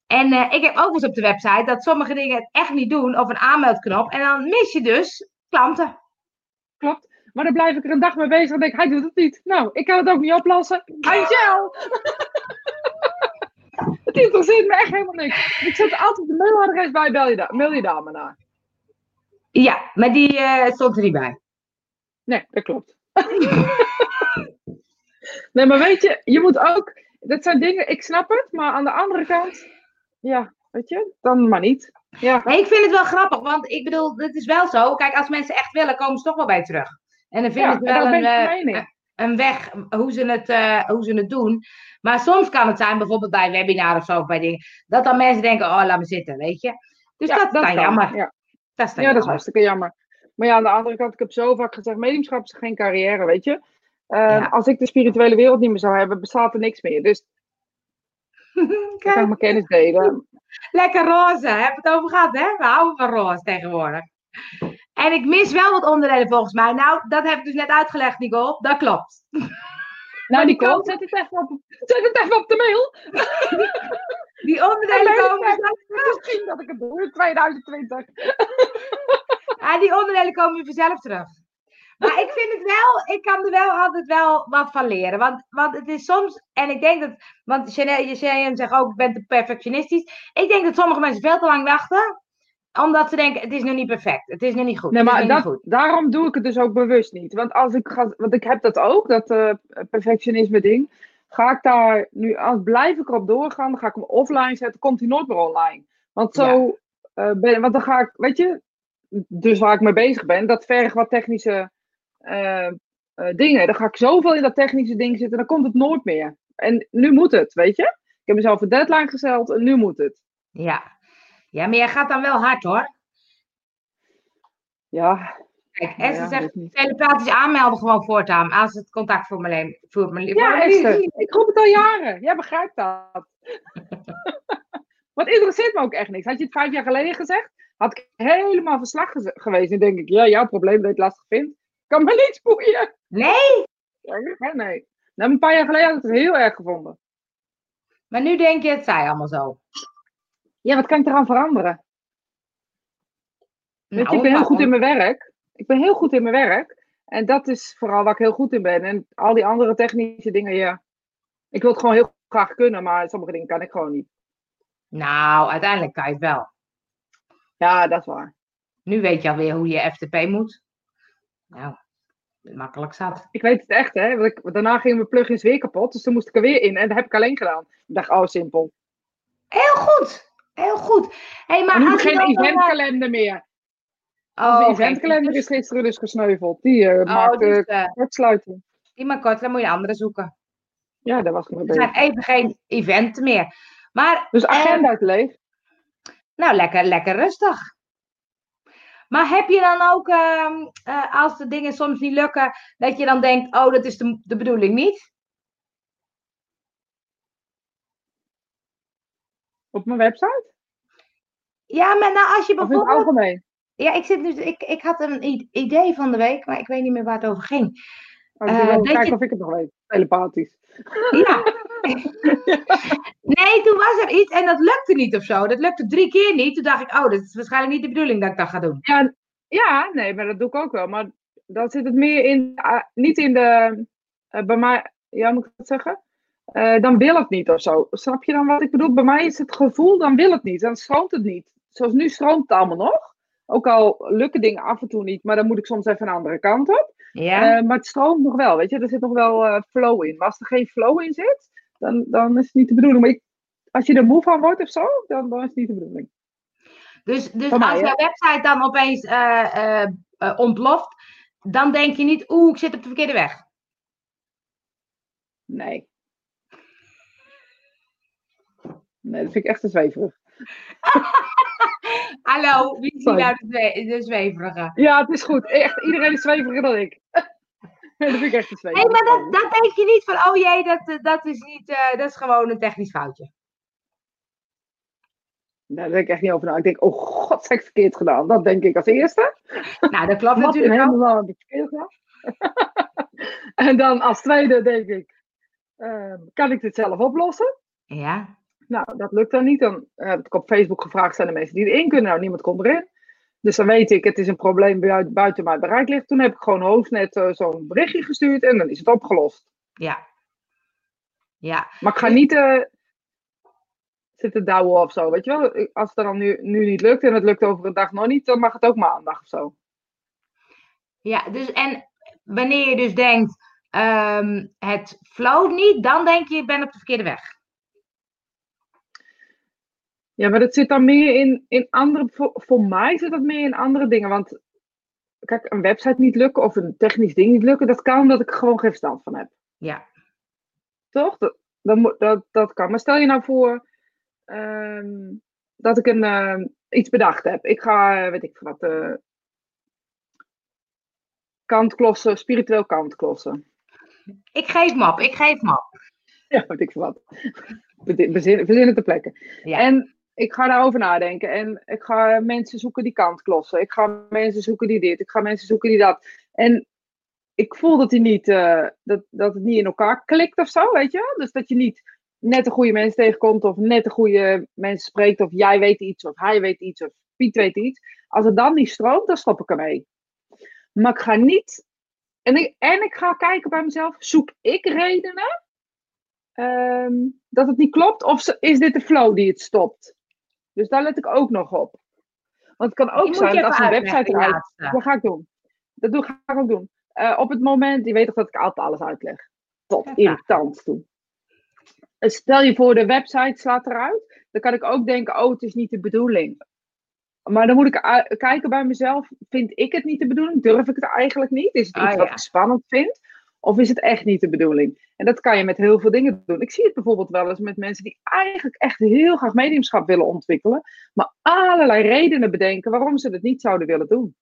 En uh, ik heb ook eens op de website dat sommige dingen het echt niet doen, of een aanmeldknop. En dan mis je dus klanten. Klopt. Maar dan blijf ik er een dag mee bezig en denk hij doet het niet. Nou, ik kan het ook niet oplossen. Angel! het interesseert me echt helemaal niks. Ik zet altijd de mailadres bij, bel je, da mail je daar maar naar. Ja, maar die uh, stond er niet bij. Nee, dat klopt. nee, maar weet je, je moet ook... Dat zijn dingen, ik snap het, maar aan de andere kant ja, weet je, dan maar niet. Ja. Ik vind het wel grappig, want ik bedoel, het is wel zo. Kijk, als mensen echt willen, komen ze toch wel bij terug. En dan vind Ja, ik en wel een, mening. een weg hoe ze, het, eh, hoe ze het doen. Maar soms kan het zijn, bijvoorbeeld bij een webinar of zo, of bij dingen, dat dan mensen denken, oh, laat me zitten, weet je. Dus Ja, dat is dan kan. jammer. Ja. Dat is dan Ja, dat is jammer. hartstikke jammer. Maar ja, aan de andere kant, ik heb zo vaak gezegd, mediumschap is geen carrière, weet je. Eh, Ja. Als ik de spirituele wereld niet meer zou hebben, bestaat er niks meer. Dus dan kan Kijk, ik mijn kennis delen. lekker roze, heb het over gehad, hè? We houden van roze tegenwoordig. En ik mis wel wat onderdelen volgens mij. Nou, dat heb ik dus net uitgelegd, Nicole. Dat klopt. Nou, die Nicole, zet het, even op, zet het even op de mail. Die onderdelen komen vanzelf terug. Misschien dat ik het doe in 2020. Ja, die onderdelen komen vanzelf terug. Maar ik vind het wel, ik kan er wel altijd wel wat van leren. Want, want het is soms, en ik denk dat, want Chanel zegt ook, ik ben te perfectionistisch. Ik denk dat sommige mensen veel te lang wachten. Omdat ze denken, het is nog niet perfect. Het is nog niet goed. Nee, maar dat, goed. daarom doe ik het dus ook bewust niet. Want als ik ga, want ik heb dat ook, dat eh, perfectionisme ding. Ga ik daar nu, als blijf ik erop doorgaan, dan ga ik hem offline zetten, komt hij nooit meer online. Want zo eh, ben, want dan ga ik, weet je, dus waar ik mee bezig ben, dat vergt wat technische eh, eh, dingen. Dan ga ik zoveel in dat technische ding zitten, dan komt het nooit meer. En nu moet het, weet je. Ik heb mezelf een deadline gesteld en nu moet het. Ja. ja, maar jij gaat dan wel hard hoor. Ja, Kijk, nou Esther ja, zegt, telepathisch aanmelden gewoon voortaan. Als het contactformulier... formulier- Ja, formulier- Esther, ik roep het al jaren. Jij begrijpt dat. Wat interesseert me ook echt niks. Had je het vijf jaar geleden gezegd, had ik helemaal verslag geweest. En denk ik, ja, jouw probleem dat je het lastig vindt, kan me niet boeien. Nee, Ja, nee. Nou, een paar jaar geleden had ik het heel erg gevonden. maar nu denk je, het zij allemaal zo. Ja, wat kan ik eraan veranderen? Nou, ik ben heel maar goed in mijn werk. Ik ben heel goed in mijn werk. En dat is vooral waar ik heel goed in ben. En al die andere technische dingen, ja. Ik wil het gewoon heel graag kunnen, maar sommige dingen kan ik gewoon niet. Nou, uiteindelijk kan je het wel. Ja, dat is waar. Nu weet je alweer hoe je FTP moet. Nou, makkelijk zat. Ik weet het echt, hè. Want ik, daarna gingen mijn plugins weer kapot. Dus toen moest ik er weer in. En dat heb ik alleen gedaan. Ik dacht, oh, simpel. Heel goed, heel goed. Hey, maar Maar nu geen eh, eventkalender meer. Oh, de eventkalender is events. gisteren dus gesneuveld. Die eh, Oh, maakt dus, eh, kortsluiting. die maar kort, dan moet je een andere zoeken. Ja, daar was ik mee Er zijn even geen eventen meer. Maar, Dus agenda is leeg. nou, lekker, lekker rustig. Maar heb je dan ook, ehm, eh, als de dingen soms niet lukken, dat je dan denkt, oh, dat is de, de bedoeling niet? Op mijn website? Ja, maar nou, als je Of in het bijvoorbeeld... algemeen? Ja, ik, zit nu, ik, ik had een idee van de week, maar ik weet niet meer waar het over ging. Oh, ik Eh, wil kijken je- of ik het nog weet. Telepathisch. Ja. nee, toen was er iets en dat lukte niet of zo. Dat lukte drie keer niet. Toen dacht ik, oh, dat is waarschijnlijk niet de bedoeling dat ik dat ga doen. Ja, ja, nee, maar dat doe ik ook wel. Maar dan zit het meer in, ah, niet in de, eh, bij mij, ja, moet ik dat zeggen? Eh, dan wil het niet of zo. Snap je dan wat ik bedoel? Bij mij is het gevoel, dan wil het niet. Dan stroomt het niet. Zoals nu stroomt het allemaal nog. Ook al lukken dingen af en toe niet, maar dan moet ik soms even een andere kant op. Ja? Eh, maar het stroomt nog wel, weet je. Er zit nog wel eh, flow in. Maar als er geen flow in zit, dan, dan is het niet de bedoeling. Maar ik- als je er moe van wordt of zo, dan, dan is het niet de bedoeling. dus dus mij, als jouw website dan opeens eh, ontploft, dan denk je niet, oeh, ik zit op de verkeerde weg. Nee. Nee, dat vind ik echt te zweverig. Hallo, wie is nou de, zwe- de zweverige? Ja, het is goed. Echt, iedereen is zweveriger dan ik. dat vind ik echt te zweverig. Nee, maar dat, dat denk je niet van, oh jee, dat, eh, dat is niet, eh, dat is gewoon een technisch foutje. Daar denk ik echt niet over na. Ik denk, oh god, heb ik verkeerd gedaan. Dat denk ik als eerste. Nou, dat klopt natuurlijk ook. hemelsnaam heb ik verkeerd gedaan? en dan als tweede denk ik, ehm, kan ik dit zelf oplossen? Ja, Nou, dat lukt dan niet. Dan heb ik op Facebook gevraagd, zijn er mensen die erin kunnen? Nou, niemand komt erin. Dus dan weet ik, het is een probleem buiten, mijn bereik ligt. Toen heb ik gewoon Hoofdnet eh, zo'n berichtje gestuurd en dan is het opgelost. ja. Ja, Maar ik ga niet eh, zitten douwen of zo, weet je wel. Als het dan nu, nu niet lukt en het lukt over een dag nog niet, dan mag het ook maandag of zo. ja, dus en wanneer je dus denkt, ehm, het flow niet, dan denk je, ik ben op de verkeerde weg. Ja, maar dat zit dan meer in, in andere. Voor, voor mij zit dat meer in andere dingen. Want kijk, een website niet lukken of een technisch ding niet lukken, dat kan omdat ik er gewoon geen verstand van heb. Ja. Toch? Dat, dat, dat, dat kan. Maar stel je nou voor ehm, dat ik een, ehm, iets bedacht heb. Ik ga, eh, weet ik wat, eh kantklossen, spiritueel kantklossen. Ik geef me op, ik geef me op. Ja, weet ik wat. Bezin- Verzinnen, verzinnen te plekken. Ja. En ik ga daarover nadenken. En ik ga mensen zoeken die kantklossen. Ik ga mensen zoeken die dit. Ik ga mensen zoeken die dat. En ik voel dat, die niet, eh, dat, dat het niet in elkaar klikt of zo, weet je? Dus dat je niet net de goede mensen tegenkomt. Of net de goede mensen spreekt. Of jij weet iets. Of hij weet iets. Of Piet weet iets. Als het dan niet stroomt, dan stop ik ermee. Maar ik ga niet... En ik, en ik ga kijken bij mezelf. Zoek ik redenen ehm, dat het niet klopt? Of is dit de flow die het stopt? Dus daar let ik ook nog op. Want het kan ook zijn dat als een website eruit... Dat ga ik doen. Dat doe, ga ik ook doen. Eh, op het moment, je weet toch dat ik altijd alles uitleg. Tot irritant toe. Eh, Stel je voor, de website slaat eruit. Dan kan ik ook denken, oh, het is niet de bedoeling. Maar dan moet ik kijken bij mezelf. Vind ik het niet de bedoeling? Durf ik het eigenlijk niet? Is het iets wat ja. ik spannend vind? Of is het echt niet de bedoeling? En dat kan je met heel veel dingen doen. Ik zie het bijvoorbeeld wel eens met mensen die eigenlijk echt heel graag mediumschap willen ontwikkelen. Maar allerlei redenen bedenken waarom ze het niet zouden willen doen.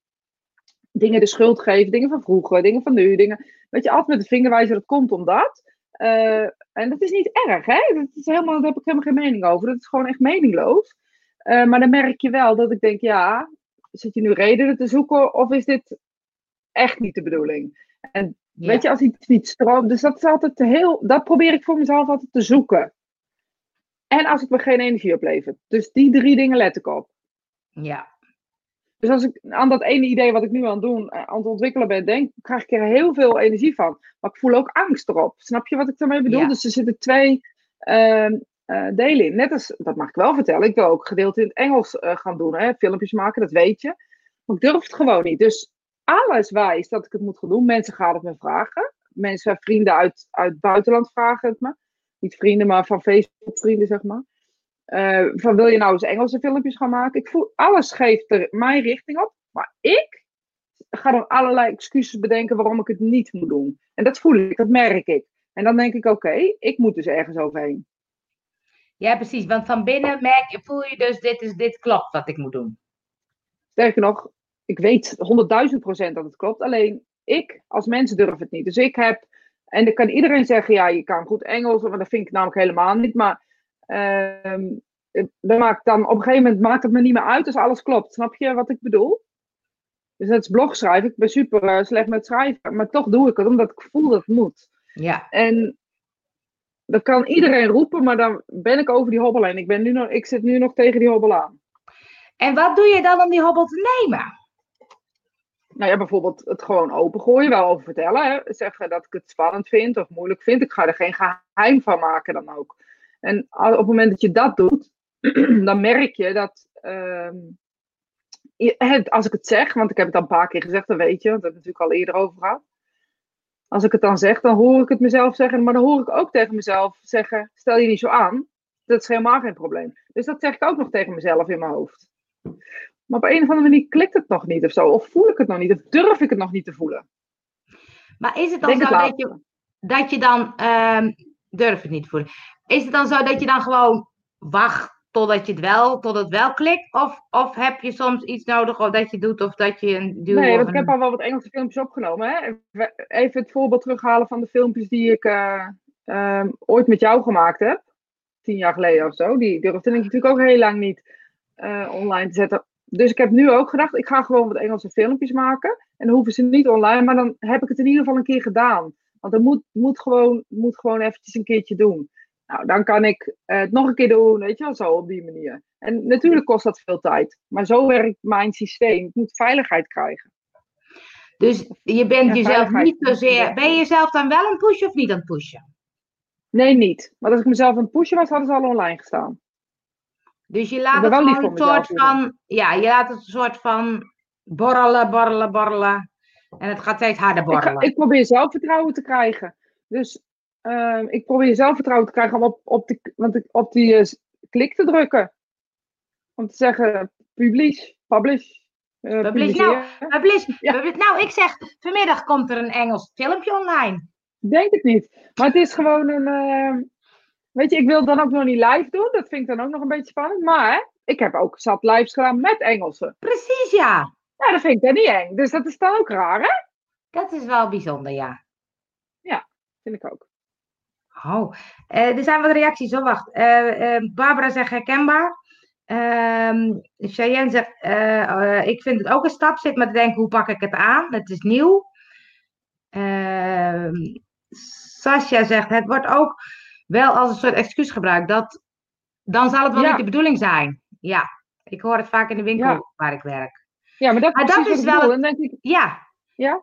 Dingen de schuld geven, dingen van vroeger, dingen van nu. Dingen, weet je, altijd met de vinger wijzen, dat komt omdat. Eh, en dat is niet erg, hè? Dat is helemaal, daar heb ik helemaal geen mening over. Dat is gewoon echt meningloos. Eh, maar dan merk je wel dat ik denk, ja, zit je nu redenen te zoeken of is dit echt niet de bedoeling? En Ja. weet je, als iets niet stroomt, dus dat is altijd heel, dat probeer ik voor mezelf altijd te zoeken. En als het me geen energie oplevert. Dus die drie dingen let ik op. Ja. Dus als ik aan dat ene idee wat ik nu aan het doen, eh, aan het ontwikkelen ben, denk, krijg ik er heel veel energie van. Maar ik voel ook angst erop. Snap je wat ik daarmee bedoel? Ja. Dus er zitten twee ehm, eh, delen in. Net als, dat mag ik wel vertellen, ik wil ook gedeelte in het Engels eh, gaan doen. Hè? Filmpjes maken, dat weet je. Maar ik durf het gewoon niet. Dus alles wijst dat ik het moet gaan doen. Mensen gaan het me vragen. Mensen, vrienden uit, uit het buitenland vragen het me. Niet vrienden, maar van Facebook vrienden, zeg maar. Eh, van wil je nou eens Engelse filmpjes gaan maken? Ik voel, alles geeft er mijn richting op. Maar ik ga dan allerlei excuses bedenken waarom ik het niet moet doen. En dat voel ik, dat merk ik. En dan denk ik, oké, ik moet dus ergens overheen. ja, precies. Want van binnen merk je, voel je dus, dit, is, dit klopt wat ik moet doen. Sterker nog, ik weet 100.000 procent dat het klopt. Alleen ik als mens durf het niet. Dus ik heb, en dan kan iedereen zeggen, ja, je kan goed Engels, maar dat vind ik namelijk helemaal niet. Maar ehm, dat maakt dan, op een gegeven moment maakt het me niet meer uit als alles klopt. Snap je wat ik bedoel? Dus dat is blog schrijven. Ik ben super eh, slecht met schrijven. Maar toch doe ik het, omdat ik voel dat het moet. Ja. En dat kan iedereen roepen, maar dan ben ik over die hobbel heen. Ik, ben nu nog, ik zit nu nog tegen die hobbel aan. En wat doe je dan om die hobbel te nemen? Nou ja, bijvoorbeeld het gewoon opengooien, wel over vertellen. Hè? Zeggen dat ik het spannend vind of moeilijk vind. Ik ga er geen geheim van maken dan ook. En op het moment dat je dat doet, dan merk je dat. ehm, als ik het zeg, want ik heb het al een paar keer gezegd, dan weet je, want we hebben het natuurlijk al eerder over gehad. Als ik het dan zeg, dan hoor ik het mezelf zeggen, maar dan hoor ik ook tegen mezelf zeggen: stel je niet zo aan. Dat is helemaal geen probleem. Dus dat zeg ik ook nog tegen mezelf in mijn hoofd. Maar op een of andere manier klikt het nog niet of zo. Of voel ik het nog niet. Of durf ik het nog niet te voelen. Maar is het dan denk zo het dat je, dat je dan, ehm durf het niet te voelen. Is het dan zo dat je dan gewoon wacht totdat je het wel, tot het wel klikt? Of, of heb je soms iets nodig of dat je doet of dat je een duw Nee, want ik heb al wel wat Engelse filmpjes opgenomen. Hè? Even het voorbeeld terughalen van de filmpjes die ik eh, ehm, ooit met jou gemaakt heb. Tien jaar geleden of zo. Die durfde ik natuurlijk ook heel lang niet eh, online te zetten. Dus ik heb nu ook gedacht, ik ga gewoon wat Engelse filmpjes maken. En dan hoeven ze niet online, maar dan heb ik het in ieder geval een keer gedaan. Want dat moet, moet, gewoon, moet gewoon eventjes een keertje doen. Nou, dan kan ik eh, het nog een keer doen, weet je wel, zo op die manier. En natuurlijk kost dat veel tijd. Maar zo werkt mijn systeem. Ik moet veiligheid krijgen. Dus je bent jezelf niet zozeer. Ben je jezelf dan wel het pushen of niet aan het pushen? Nee, niet. Maar als ik mezelf aan het pushen was, hadden ze al online gestaan. Dus je Ik laat het een mezelf, soort van. Ja, je laat het een soort van borrelen, borrelen, borrelen. En het gaat steeds harder Ik, borrelen. ik probeer zelfvertrouwen te krijgen. Dus ehm, ik probeer zelfvertrouwen te krijgen om op, op, die, want ik, op die eh, klik te drukken. Om te zeggen, publish, publish. Uh, publish, nou, publish, ja. publish, nou, ik zeg, vanmiddag komt er een Engels filmpje online. Denk het niet. Maar het is gewoon een. Weet je, ik wil dan ook nog niet live doen. Dat vind ik dan ook nog een beetje spannend. Maar ik heb ook zat lives gedaan met Engelsen. Precies, ja. Ja, dat vind ik dan niet eng. Dus dat is dan ook raar, hè? Dat is wel bijzonder, ja. Ja, vind ik ook. Oh, uh, er zijn wat reacties. Oh, wacht. Uh, Barbara zegt herkenbaar. Um, Cheyenne zegt, ik vind het ook een stap. Zit maar te denken, hoe pak ik het aan? Het is nieuw. Uh, Sascha zegt, het wordt ook wel als een soort excuus gebruikt. Dat, dan zal het wel niet de bedoeling zijn. Ja, ik hoor het vaak in de winkel waar ik werk. Ja, maar dat, maar dat is wel. ik... Ja. Ja.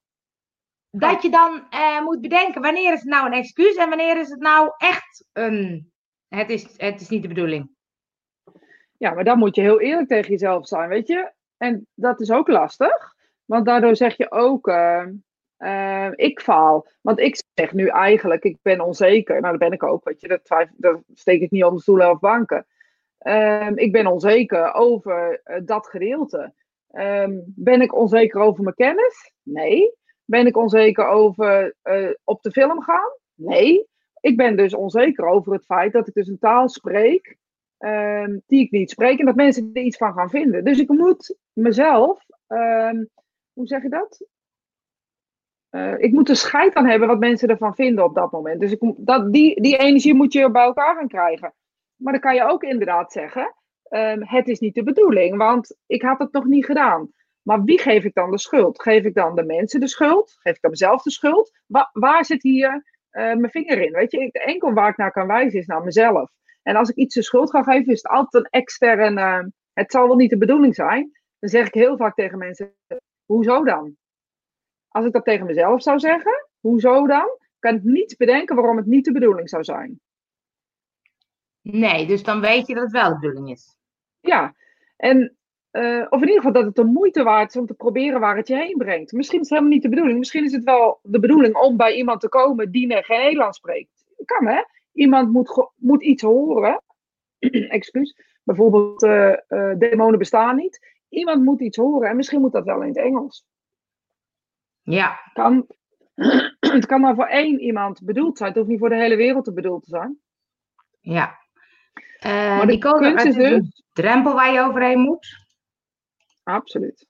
Dat je dan uh, moet bedenken, wanneer is het nou een excuus en wanneer is het nou echt een. Het is, het is niet de bedoeling. Ja, maar dan moet je heel eerlijk tegen jezelf zijn, weet je? En dat is ook lastig, want daardoor zeg je ook. Uh, uh, ik faal. Want ik zeg nu eigenlijk, ik ben onzeker. Nou, dat ben ik ook, weet je. Dat, dat steek ik niet onder stoelen of banken. Um, ik ben onzeker over uh, dat gedeelte. Um, ben ik onzeker over mijn kennis? Nee. Ben ik onzeker over uh, op de film gaan? Nee. Ik ben dus onzeker over het feit dat ik dus een taal spreek die ik niet spreek en dat mensen er iets van gaan vinden. Dus ik moet mezelf, hoe zeg je dat? Uh, ik moet er scheid aan hebben wat mensen ervan vinden op dat moment. Dus ik, dat, die, die energie moet je bij elkaar gaan krijgen. Maar dan kan je ook inderdaad zeggen: um, het is niet de bedoeling, want ik had het nog niet gedaan. Maar wie geef ik dan de schuld? Geef ik dan de mensen de schuld? Geef ik dan mezelf de schuld? Wa waar zit hier uh, mijn vinger in? Weet je, de enkel waar ik naar kan wijzen is naar mezelf. En als ik iets de schuld ga geven, is het altijd een extern. Uh, het zal wel niet de bedoeling zijn. Dan zeg ik heel vaak tegen mensen: hoezo dan? Als ik dat tegen mezelf zou zeggen, hoezo dan? Kan ik niet bedenken waarom het niet de bedoeling zou zijn. Nee, dus dan weet je dat het wel de bedoeling is. Ja, en uh, of in ieder geval dat het de moeite waard is om te proberen waar het je heen brengt. Misschien is het helemaal niet de bedoeling. Misschien is het wel de bedoeling om bij iemand te komen die geen Nederlands spreekt. Kan hè? Iemand moet, moet iets horen. Excuus. Bijvoorbeeld, uh, uh, demonen bestaan niet. Iemand moet iets horen en misschien moet dat wel in het Engels. Ja. Kan, het kan maar voor één iemand bedoeld zijn. Het hoeft niet voor de hele wereld te bedoeld te zijn. Ja. Uh, maar de kunst is dus... een drempel waar je overheen moet. Absoluut.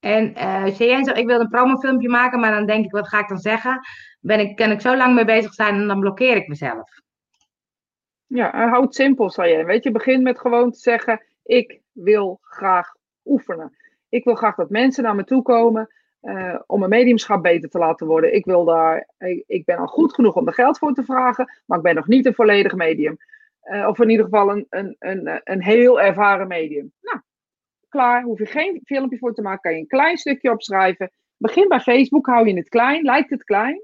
En uh, zegt, ik wil een promofilmpje maken, maar dan denk ik, wat ga ik dan zeggen? Ben ik, kan ik zo lang mee bezig zijn en dan blokkeer ik mezelf. Ja, houd het simpel, zei Weet je, begin met gewoon te zeggen, ik wil graag oefenen. Ik wil graag dat mensen naar me toe komen uh, om mijn mediumschap beter te laten worden. Ik, wil daar, ik, ik, ben al goed genoeg om er geld voor te vragen, maar ik ben nog niet een volledig medium. Uh, of in ieder geval een, een, een, een heel ervaren medium. Nou, klaar, hoef je geen filmpje voor te maken, kan je een klein stukje opschrijven. Begin bij Facebook, hou je het klein, lijkt het klein.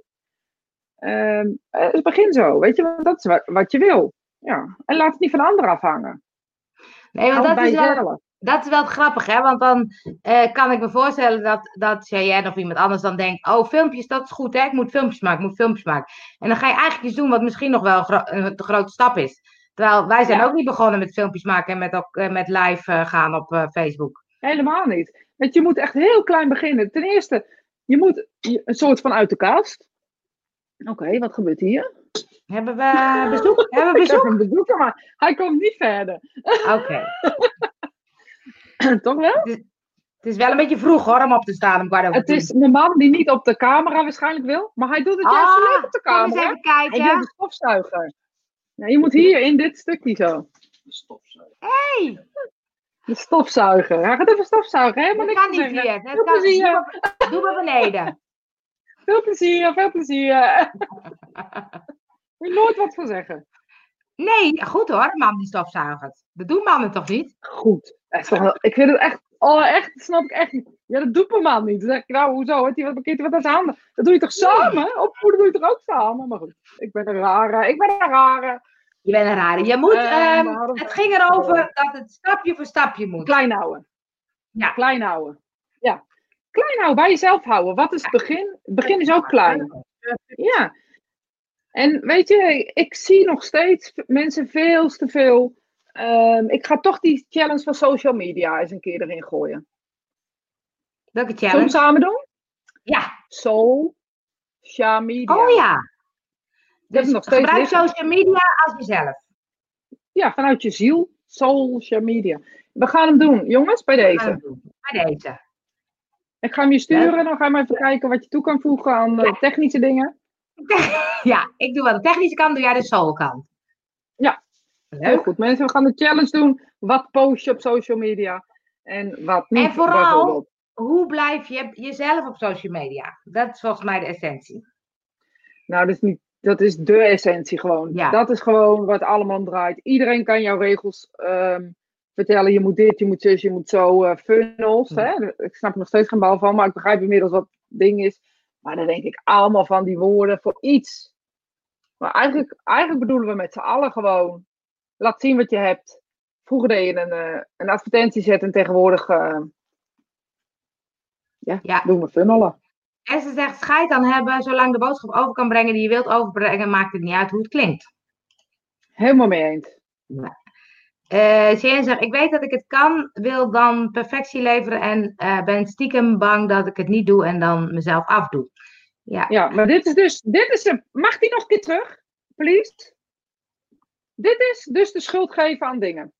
Uh, dus begin zo, weet je, want dat is wat, wat je wil. Ja. En laat het niet van anderen afhangen. Nee, want dat is wel, dat is wel grappig, hè? Want dan uh, kan ik me voorstellen dat, dat jij of iemand anders dan denkt: Oh, filmpjes, dat is goed, hè? Ik moet filmpjes maken, ik moet filmpjes maken. En dan ga je eigenlijk iets doen wat misschien nog wel een te grote stap is. Terwijl wij zijn ook niet begonnen met filmpjes maken en met, ook, uh, met live uh, gaan op Facebook. Helemaal niet. Want je moet echt heel klein beginnen. Ten eerste, je moet een soort van uit de kast. Oké, wat gebeurt hier? Hebben we bezoek? Hebben we bezoek? Ik heb een bezoeker, maar hij komt niet verder. Oké. Toch wel? Het is, wel een beetje vroeg hoor, om op te staan om Het is mijn man die niet op de camera waarschijnlijk wil, maar hij doet het juist ah, leuk op de camera. Kom eens even kijken. Hij doet de stofzuiger. Ja, je moet hier in dit stukje zo. De stofzuiger. Hey! De stofzuiger. Hij gaat even stofzuigen, hè? Dat kan niet hier. Dat kan plezier. Doe maar beneden. Veel plezier, veel plezier. Moet je nooit wat van zeggen. Nee, goed hoor, man die stofzuigert. Dat doen mannen toch niet? Goed. Ik vind het echt, oh echt, dat snap ik echt niet. Ja, dat doet mijn man niet. Dan zeg ik, nou, hoezo? Heeft hij wat bekeerd wat aan zijn handen? Dat doe je toch samen? Opvoeden doe je toch ook samen? Maar goed, ik ben een rare, ik ben een rare. Je bent een rare. Je moet, uh, het ging erover dat het stapje voor stapje moet. Klein houden. Ja. Klein houden. Ja. Klein houden, bij jezelf houden. Wat is het begin? Het begin is ook klein. Ja. En weet je, ik zie nog steeds mensen veel te veel Ehm, ik ga toch die challenge van social media eens een keer erin gooien. Welke Zullen we challenge? hem samen doen? Ja. Social media. Oh ja. Dus nog gebruik liggen. social media als jezelf. Ja, vanuit je ziel. Social media. We gaan hem doen, jongens, bij deze. Bij deze. Ik ga hem je sturen, dan gaan we even kijken wat je toe kan voegen aan eh, technische dingen. Ja, ik doe wel de technische kant, doe jij de soul kant. Ja. Heel goed, mensen, we gaan de challenge doen. Wat post je op social media en wat niet. En vooral-. Hoe blijf je jezelf op social media? Dat is volgens mij de essentie. Nou, dat is, niet, dat is de essentie gewoon. Ja. Dat is gewoon wat allemaal draait. Iedereen kan jouw regels ehm, vertellen. Je moet dit, je moet zus, je moet zo. eh, funnels. Ja. Hè? Ik snap er nog steeds geen bal van, maar ik begrijp inmiddels wat het ding is. Maar dan denk ik allemaal van die woorden voor iets. Maar eigenlijk, eigenlijk bedoelen we met z'n allen gewoon. Laat zien wat je hebt. Vroeger deed je een, eh, een advertentie zetten en tegenwoordig eh, ja, Ja. doen we funnelen. En ze zegt, scheid dan hebben, zolang de boodschap over kan brengen die je wilt overbrengen, maakt het niet uit hoe het klinkt. Helemaal mee eens. Eh Sjen zegt, ik weet dat ik het kan, wil dan perfectie leveren en eh, ben stiekem bang dat ik het niet doe en dan mezelf afdoe. Ja, Ja, maar dit is dus, dit is een, mag die nog een keer terug, please? Dit is dus de schuld geven aan dingen.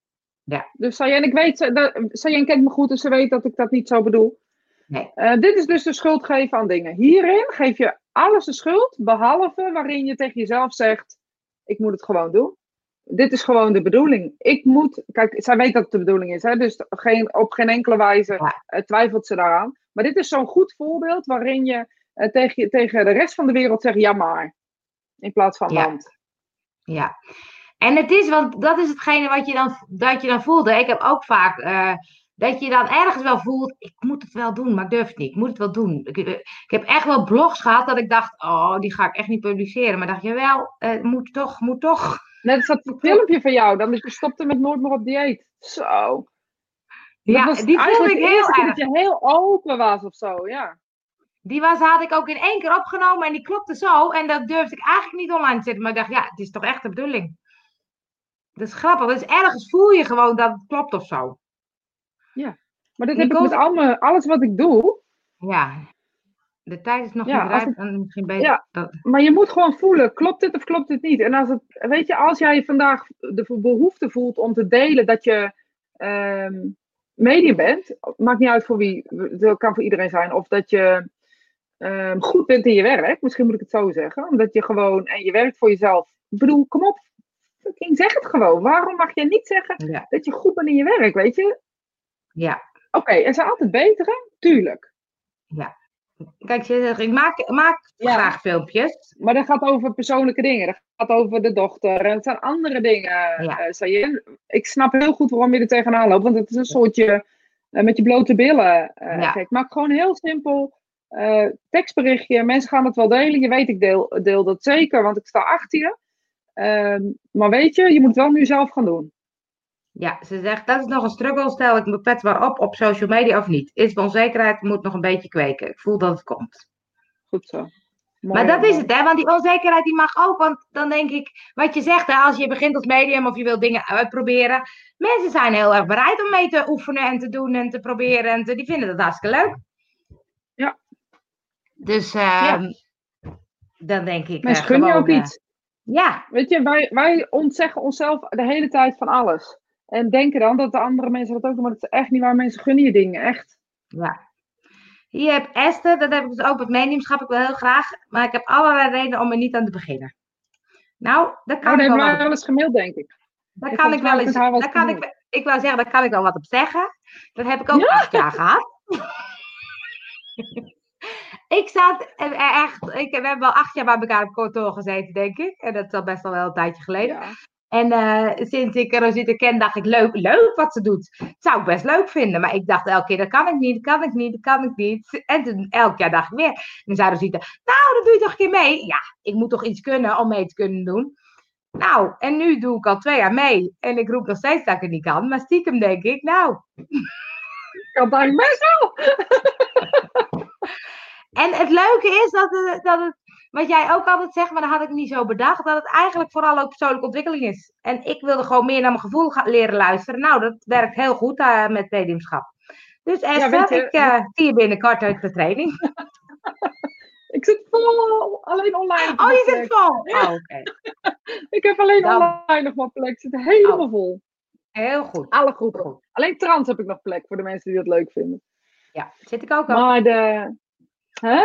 Ja. Dus Sayen, ik weet, eh, Sayen kent me goed, dus ze weet dat ik dat niet zo bedoel. Nee. Eh, dit is dus de schuld geven aan dingen. Hierin geef je alles de schuld, behalve waarin je tegen jezelf zegt, ik moet het gewoon doen. Dit is gewoon de bedoeling. Ik moet, kijk, zij weet dat het de bedoeling is, hè, dus geen, op geen enkele wijze Ja. eh, twijfelt ze daaraan. Maar dit is zo'n goed voorbeeld waarin je tegen, tegen de rest van de wereld zegt ja maar. In plaats van Ja. want. ja. En het is, want dat is hetgene wat je dan, dat je dan voelde. Ik heb ook vaak eh, dat je dan ergens wel voelt, ik moet het wel doen, maar ik durf het niet. Ik moet het wel doen. Ik, eh, ik heb echt wel blogs gehad dat ik dacht, oh, die ga ik echt niet publiceren. Maar dacht je wel, eh, moet toch, moet toch. Net als dat filmpje van jou, dan dat je stopte met nooit meer op dieet. Zo. Ja, dat was die voelde ik heel erg. dat je heel open was of zo, ja. Die was, had ik ook in één keer opgenomen en die klopte zo. En dat durfde ik eigenlijk niet online te zetten. Maar ik dacht, ja, het is toch echt de bedoeling. Dat is grappig. Dus ergens voel je gewoon dat het klopt of zo. Maar dat heb ik met al mijn- alles wat ik doe. Ja. De tijd is nog Ja, niet rijp. En misschien beter. Ja. dat- Maar je moet gewoon voelen, klopt dit of klopt dit niet? En als het, weet je, als jij vandaag de behoefte voelt om te delen dat je ehm medium bent, maakt niet uit voor wie, dat kan voor iedereen zijn, of dat je ehm, goed bent in je werk, misschien moet ik het zo zeggen, omdat je gewoon, en je werkt voor jezelf. Ik bedoel, kom op, fucking zeg het gewoon. Waarom mag je niet zeggen ja. dat je goed bent in je werk, weet je? ja. Oké, er zijn altijd betere, tuurlijk. Kijk, je zegt, ik maak, maak Ja. graag filmpjes. Maar dat gaat over persoonlijke dingen. Dat gaat over de dochter. En het zijn andere dingen, Ja. Sayen. Ik snap heel goed waarom je er tegenaan loopt. Want het is een soortje eh, met je blote billen. Ja. Kijk, maak gewoon heel simpel tekstberichtje. Mensen gaan het wel delen. Je weet, ik deel, deel dat zeker, want ik sta achter je. Ehm, maar weet je, je moet het wel nu zelf gaan doen. Ja, ze zegt, dat is nog een struggle. Stel ik me kwetsbaar op op social media of niet? Is de onzekerheid, moet nog een beetje kweken. Ik voel dat het komt. Goed zo. Mooi Maar dat is het, hè? Want die onzekerheid die mag ook. Want dan denk ik, wat je zegt, hè, als je begint als medium of je wil dingen uitproberen. Mensen zijn heel erg bereid om mee te oefenen en te doen en te proberen. En te, die vinden dat hartstikke leuk. Ja. Dus ehm, dan denk ik. Mensen eh, gun je ook eh, iets. Ja, Weet je, wij, wij ontzeggen onszelf de hele tijd van alles. En denken dan dat de andere mensen dat ook doen, maar dat is echt niet waar. Mensen gunnen je dingen, echt. ja. Hier heb Esther, dat heb ik dus ook met mediumschap ik wel heel graag. Maar ik heb allerlei redenen om er niet aan te beginnen. Nou, Oh, kan dat ik wel wat wel eens gemaild, denk ik. Daar kan ik wel eens. Daar kan ik, ik wou zeggen, daar kan ik wel wat op zeggen. Dat heb ik ook Ja? acht jaar gehad. ik zat echt. Ik, we hebben wel acht jaar bij elkaar op kantoor gezeten, denk ik. En dat is al best wel wel een tijdje geleden. Ja. En eh, sinds ik Rosita ken, dacht ik, leuk, leuk wat ze doet. Dat zou ik best leuk vinden. Maar ik dacht elke keer, dat kan ik niet, dat kan ik niet, dat kan ik niet. En toen elk jaar dacht ik weer. En dan zei Rosita, nou, dan doe je toch een keer mee. Ja, ik moet toch iets kunnen om mee te kunnen doen. Nou, en nu doe ik al twee jaar mee. En ik roep nog steeds dat ik het niet kan. Maar stiekem denk ik, nou. Ik kan eigenlijk best wel. En het leuke is dat het, dat het wat jij ook altijd zegt, maar dat had ik niet zo bedacht, dat het eigenlijk vooral ook persoonlijke ontwikkeling is. En ik wilde gewoon meer naar mijn gevoel gaan leren luisteren. Nou, dat werkt heel goed uh, met mediumschap. Dus Esther, ja, ik uh, zie je binnenkort uit de training. ik zit vol, alleen online. Oh, je zit vol? Oh, oké. ik heb alleen online nog maar plek. Ik zit helemaal oh. vol. Heel goed. Alle groepen. Goed. Alleen trans heb ik nog plek voor de mensen die dat leuk vinden. Ja, zit ik ook op. Maar de...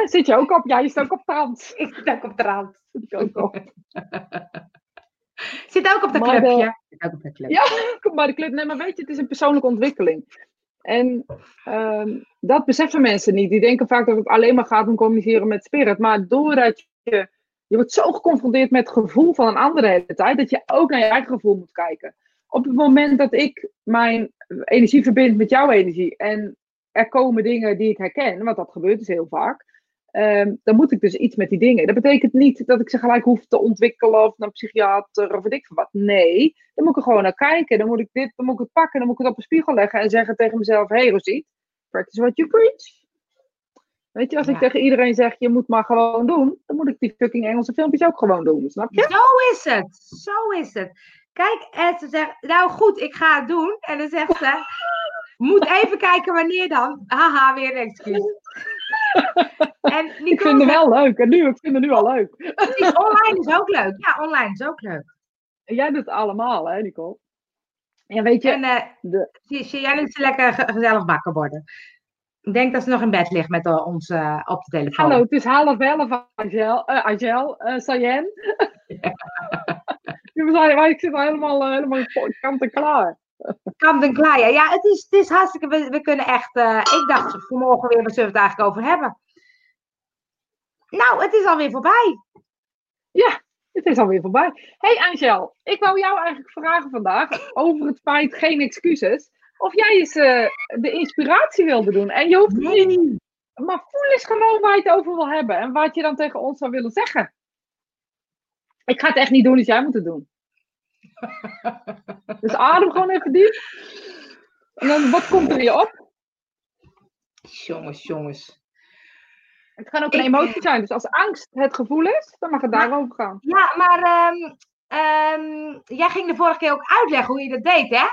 Zit je ook op? Ja, je zit ook op trans. Ik zit ook op trans. Zit ik ook op. zit ook op de maar clubje. De... Zit ook op de club. Ja, maar de club. Nee, maar weet je, het is een persoonlijke ontwikkeling. En uh, dat beseffen mensen niet. Die denken vaak dat het alleen maar gaat om communiceren met spirit. Maar doordat je, je wordt zo geconfronteerd met het gevoel van een andere hele tijd, dat je ook naar je eigen gevoel moet kijken. Op het moment dat ik mijn energie verbind met jouw energie en er komen dingen die ik herken, want dat gebeurt dus heel vaak, um, dan moet ik dus iets met die dingen. Dat betekent niet dat ik ze gelijk hoef te ontwikkelen of naar een psychiater of weet ik wat. Nee, dan moet ik er gewoon naar kijken. Dan moet ik dit, dan moet ik het pakken, dan moet ik het op een spiegel leggen en zeggen tegen mezelf: Hey Rosiet, practice what you preach. Weet je, als ik tegen iedereen zeg, je moet maar gewoon doen, dan moet ik die fucking Engelse filmpjes ook gewoon doen, snap je? Zo is het, zo is het. Kijk, en ze zegt, nou goed, ik ga het doen. En dan zegt ze, moet even kijken wanneer dan. Haha, weer een excuus. En ik vind het wel leuk. En nu, ik vind het nu al leuk. Online is ook leuk. Ja, online is ook leuk. En jij doet het allemaal, hè, Nicole? Ja, weet je. En uh, de... zie, jij nu lekker gezellig bakken worden? Ik denk dat ze nog in bed ligt met uh, ons uh, op de telefoon. Hallo, het is half elf, Angel. Uh, Angel, Sayen. Ja. ik zit al helemaal, helemaal kant en klaar. Kant en ja. het, is, het is hartstikke... We, we kunnen echt... ik dacht vanmorgen weer, wat zullen we het eigenlijk over hebben? Nou, het is alweer voorbij. Ja, het is alweer voorbij. hey Angel, ik wou jou eigenlijk vragen vandaag over het feit geen excuses. Of jij eens uh, de inspiratie wilde doen. En je hoeft nee. niet. Maar voel eens gewoon waar je het over wil hebben. En wat je dan tegen ons zou willen zeggen. Ik ga het echt niet doen, dus jij moet het doen. Dus adem gewoon even diep. En dan, wat komt er weer op? Jongens, jongens. Het kan ook een emotie zijn. Dus als angst het gevoel is, dan mag het daarover gaan. Ja, maar um, um, jij ging de vorige keer ook uitleggen hoe je dat deed, hè?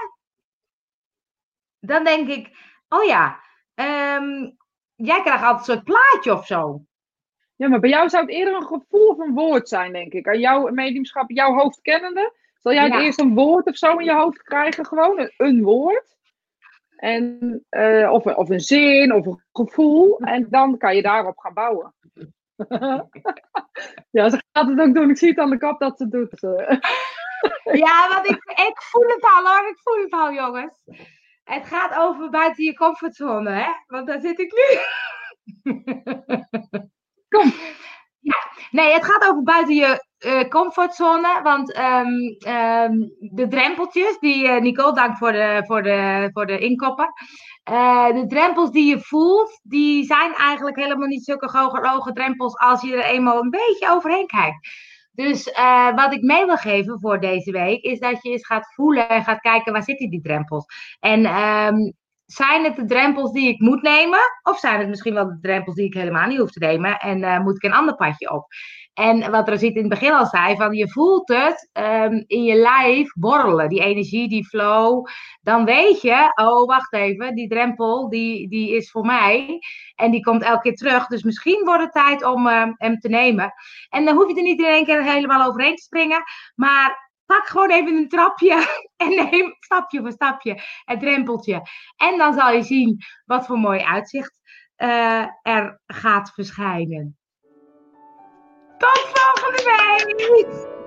Dan denk ik, oh ja, um, jij krijgt altijd een soort plaatje of zo. Ja, maar bij jou zou het eerder een gevoel of een woord zijn, denk ik. Aan jouw mediumschap, jouw hoofd kennende. Zal jij het eerst een woord of zo in je hoofd krijgen? Gewoon een, een woord. En, uh, of, of een zin of een gevoel. En dan kan je daarop gaan bouwen. ja, ze gaat het ook doen. Ik zie het aan de kap dat ze het doet. ja, want ik, ik voel het al hoor. Ik voel het al, jongens. Het gaat over buiten je comfortzone, hè? Want daar zit ik nu. Kom. Ja, nee, het gaat over buiten je uh, comfortzone. Want um, um, de drempeltjes, die uh, Nicole, dank voor de, voor de, voor de inkoppen. Uh, de drempels die je voelt, die zijn eigenlijk helemaal niet zulke hoge, drempels als je er eenmaal een beetje overheen kijkt. Dus wat ik mee wil geven voor deze week, is dat je eens gaat voelen en gaat kijken waar zitten die drempels. En um, zijn het de drempels die ik moet nemen? Of zijn het misschien wel de drempels die ik helemaal niet hoef te nemen? En moet ik een ander padje op? En wat Rosita in het begin al zei, van je voelt het um, in je lijf borrelen, die energie, die flow. Dan weet je, oh wacht even, die drempel die, die is voor mij. En die komt elke keer terug. Dus misschien wordt het tijd om uh, hem te nemen. En dan hoef je er niet in één keer helemaal overheen te springen. Maar pak gewoon even een trapje en neem stapje voor stapje het drempeltje. En dan zal je zien wat voor mooi uitzicht uh, er gaat verschijnen. Tot volgende week!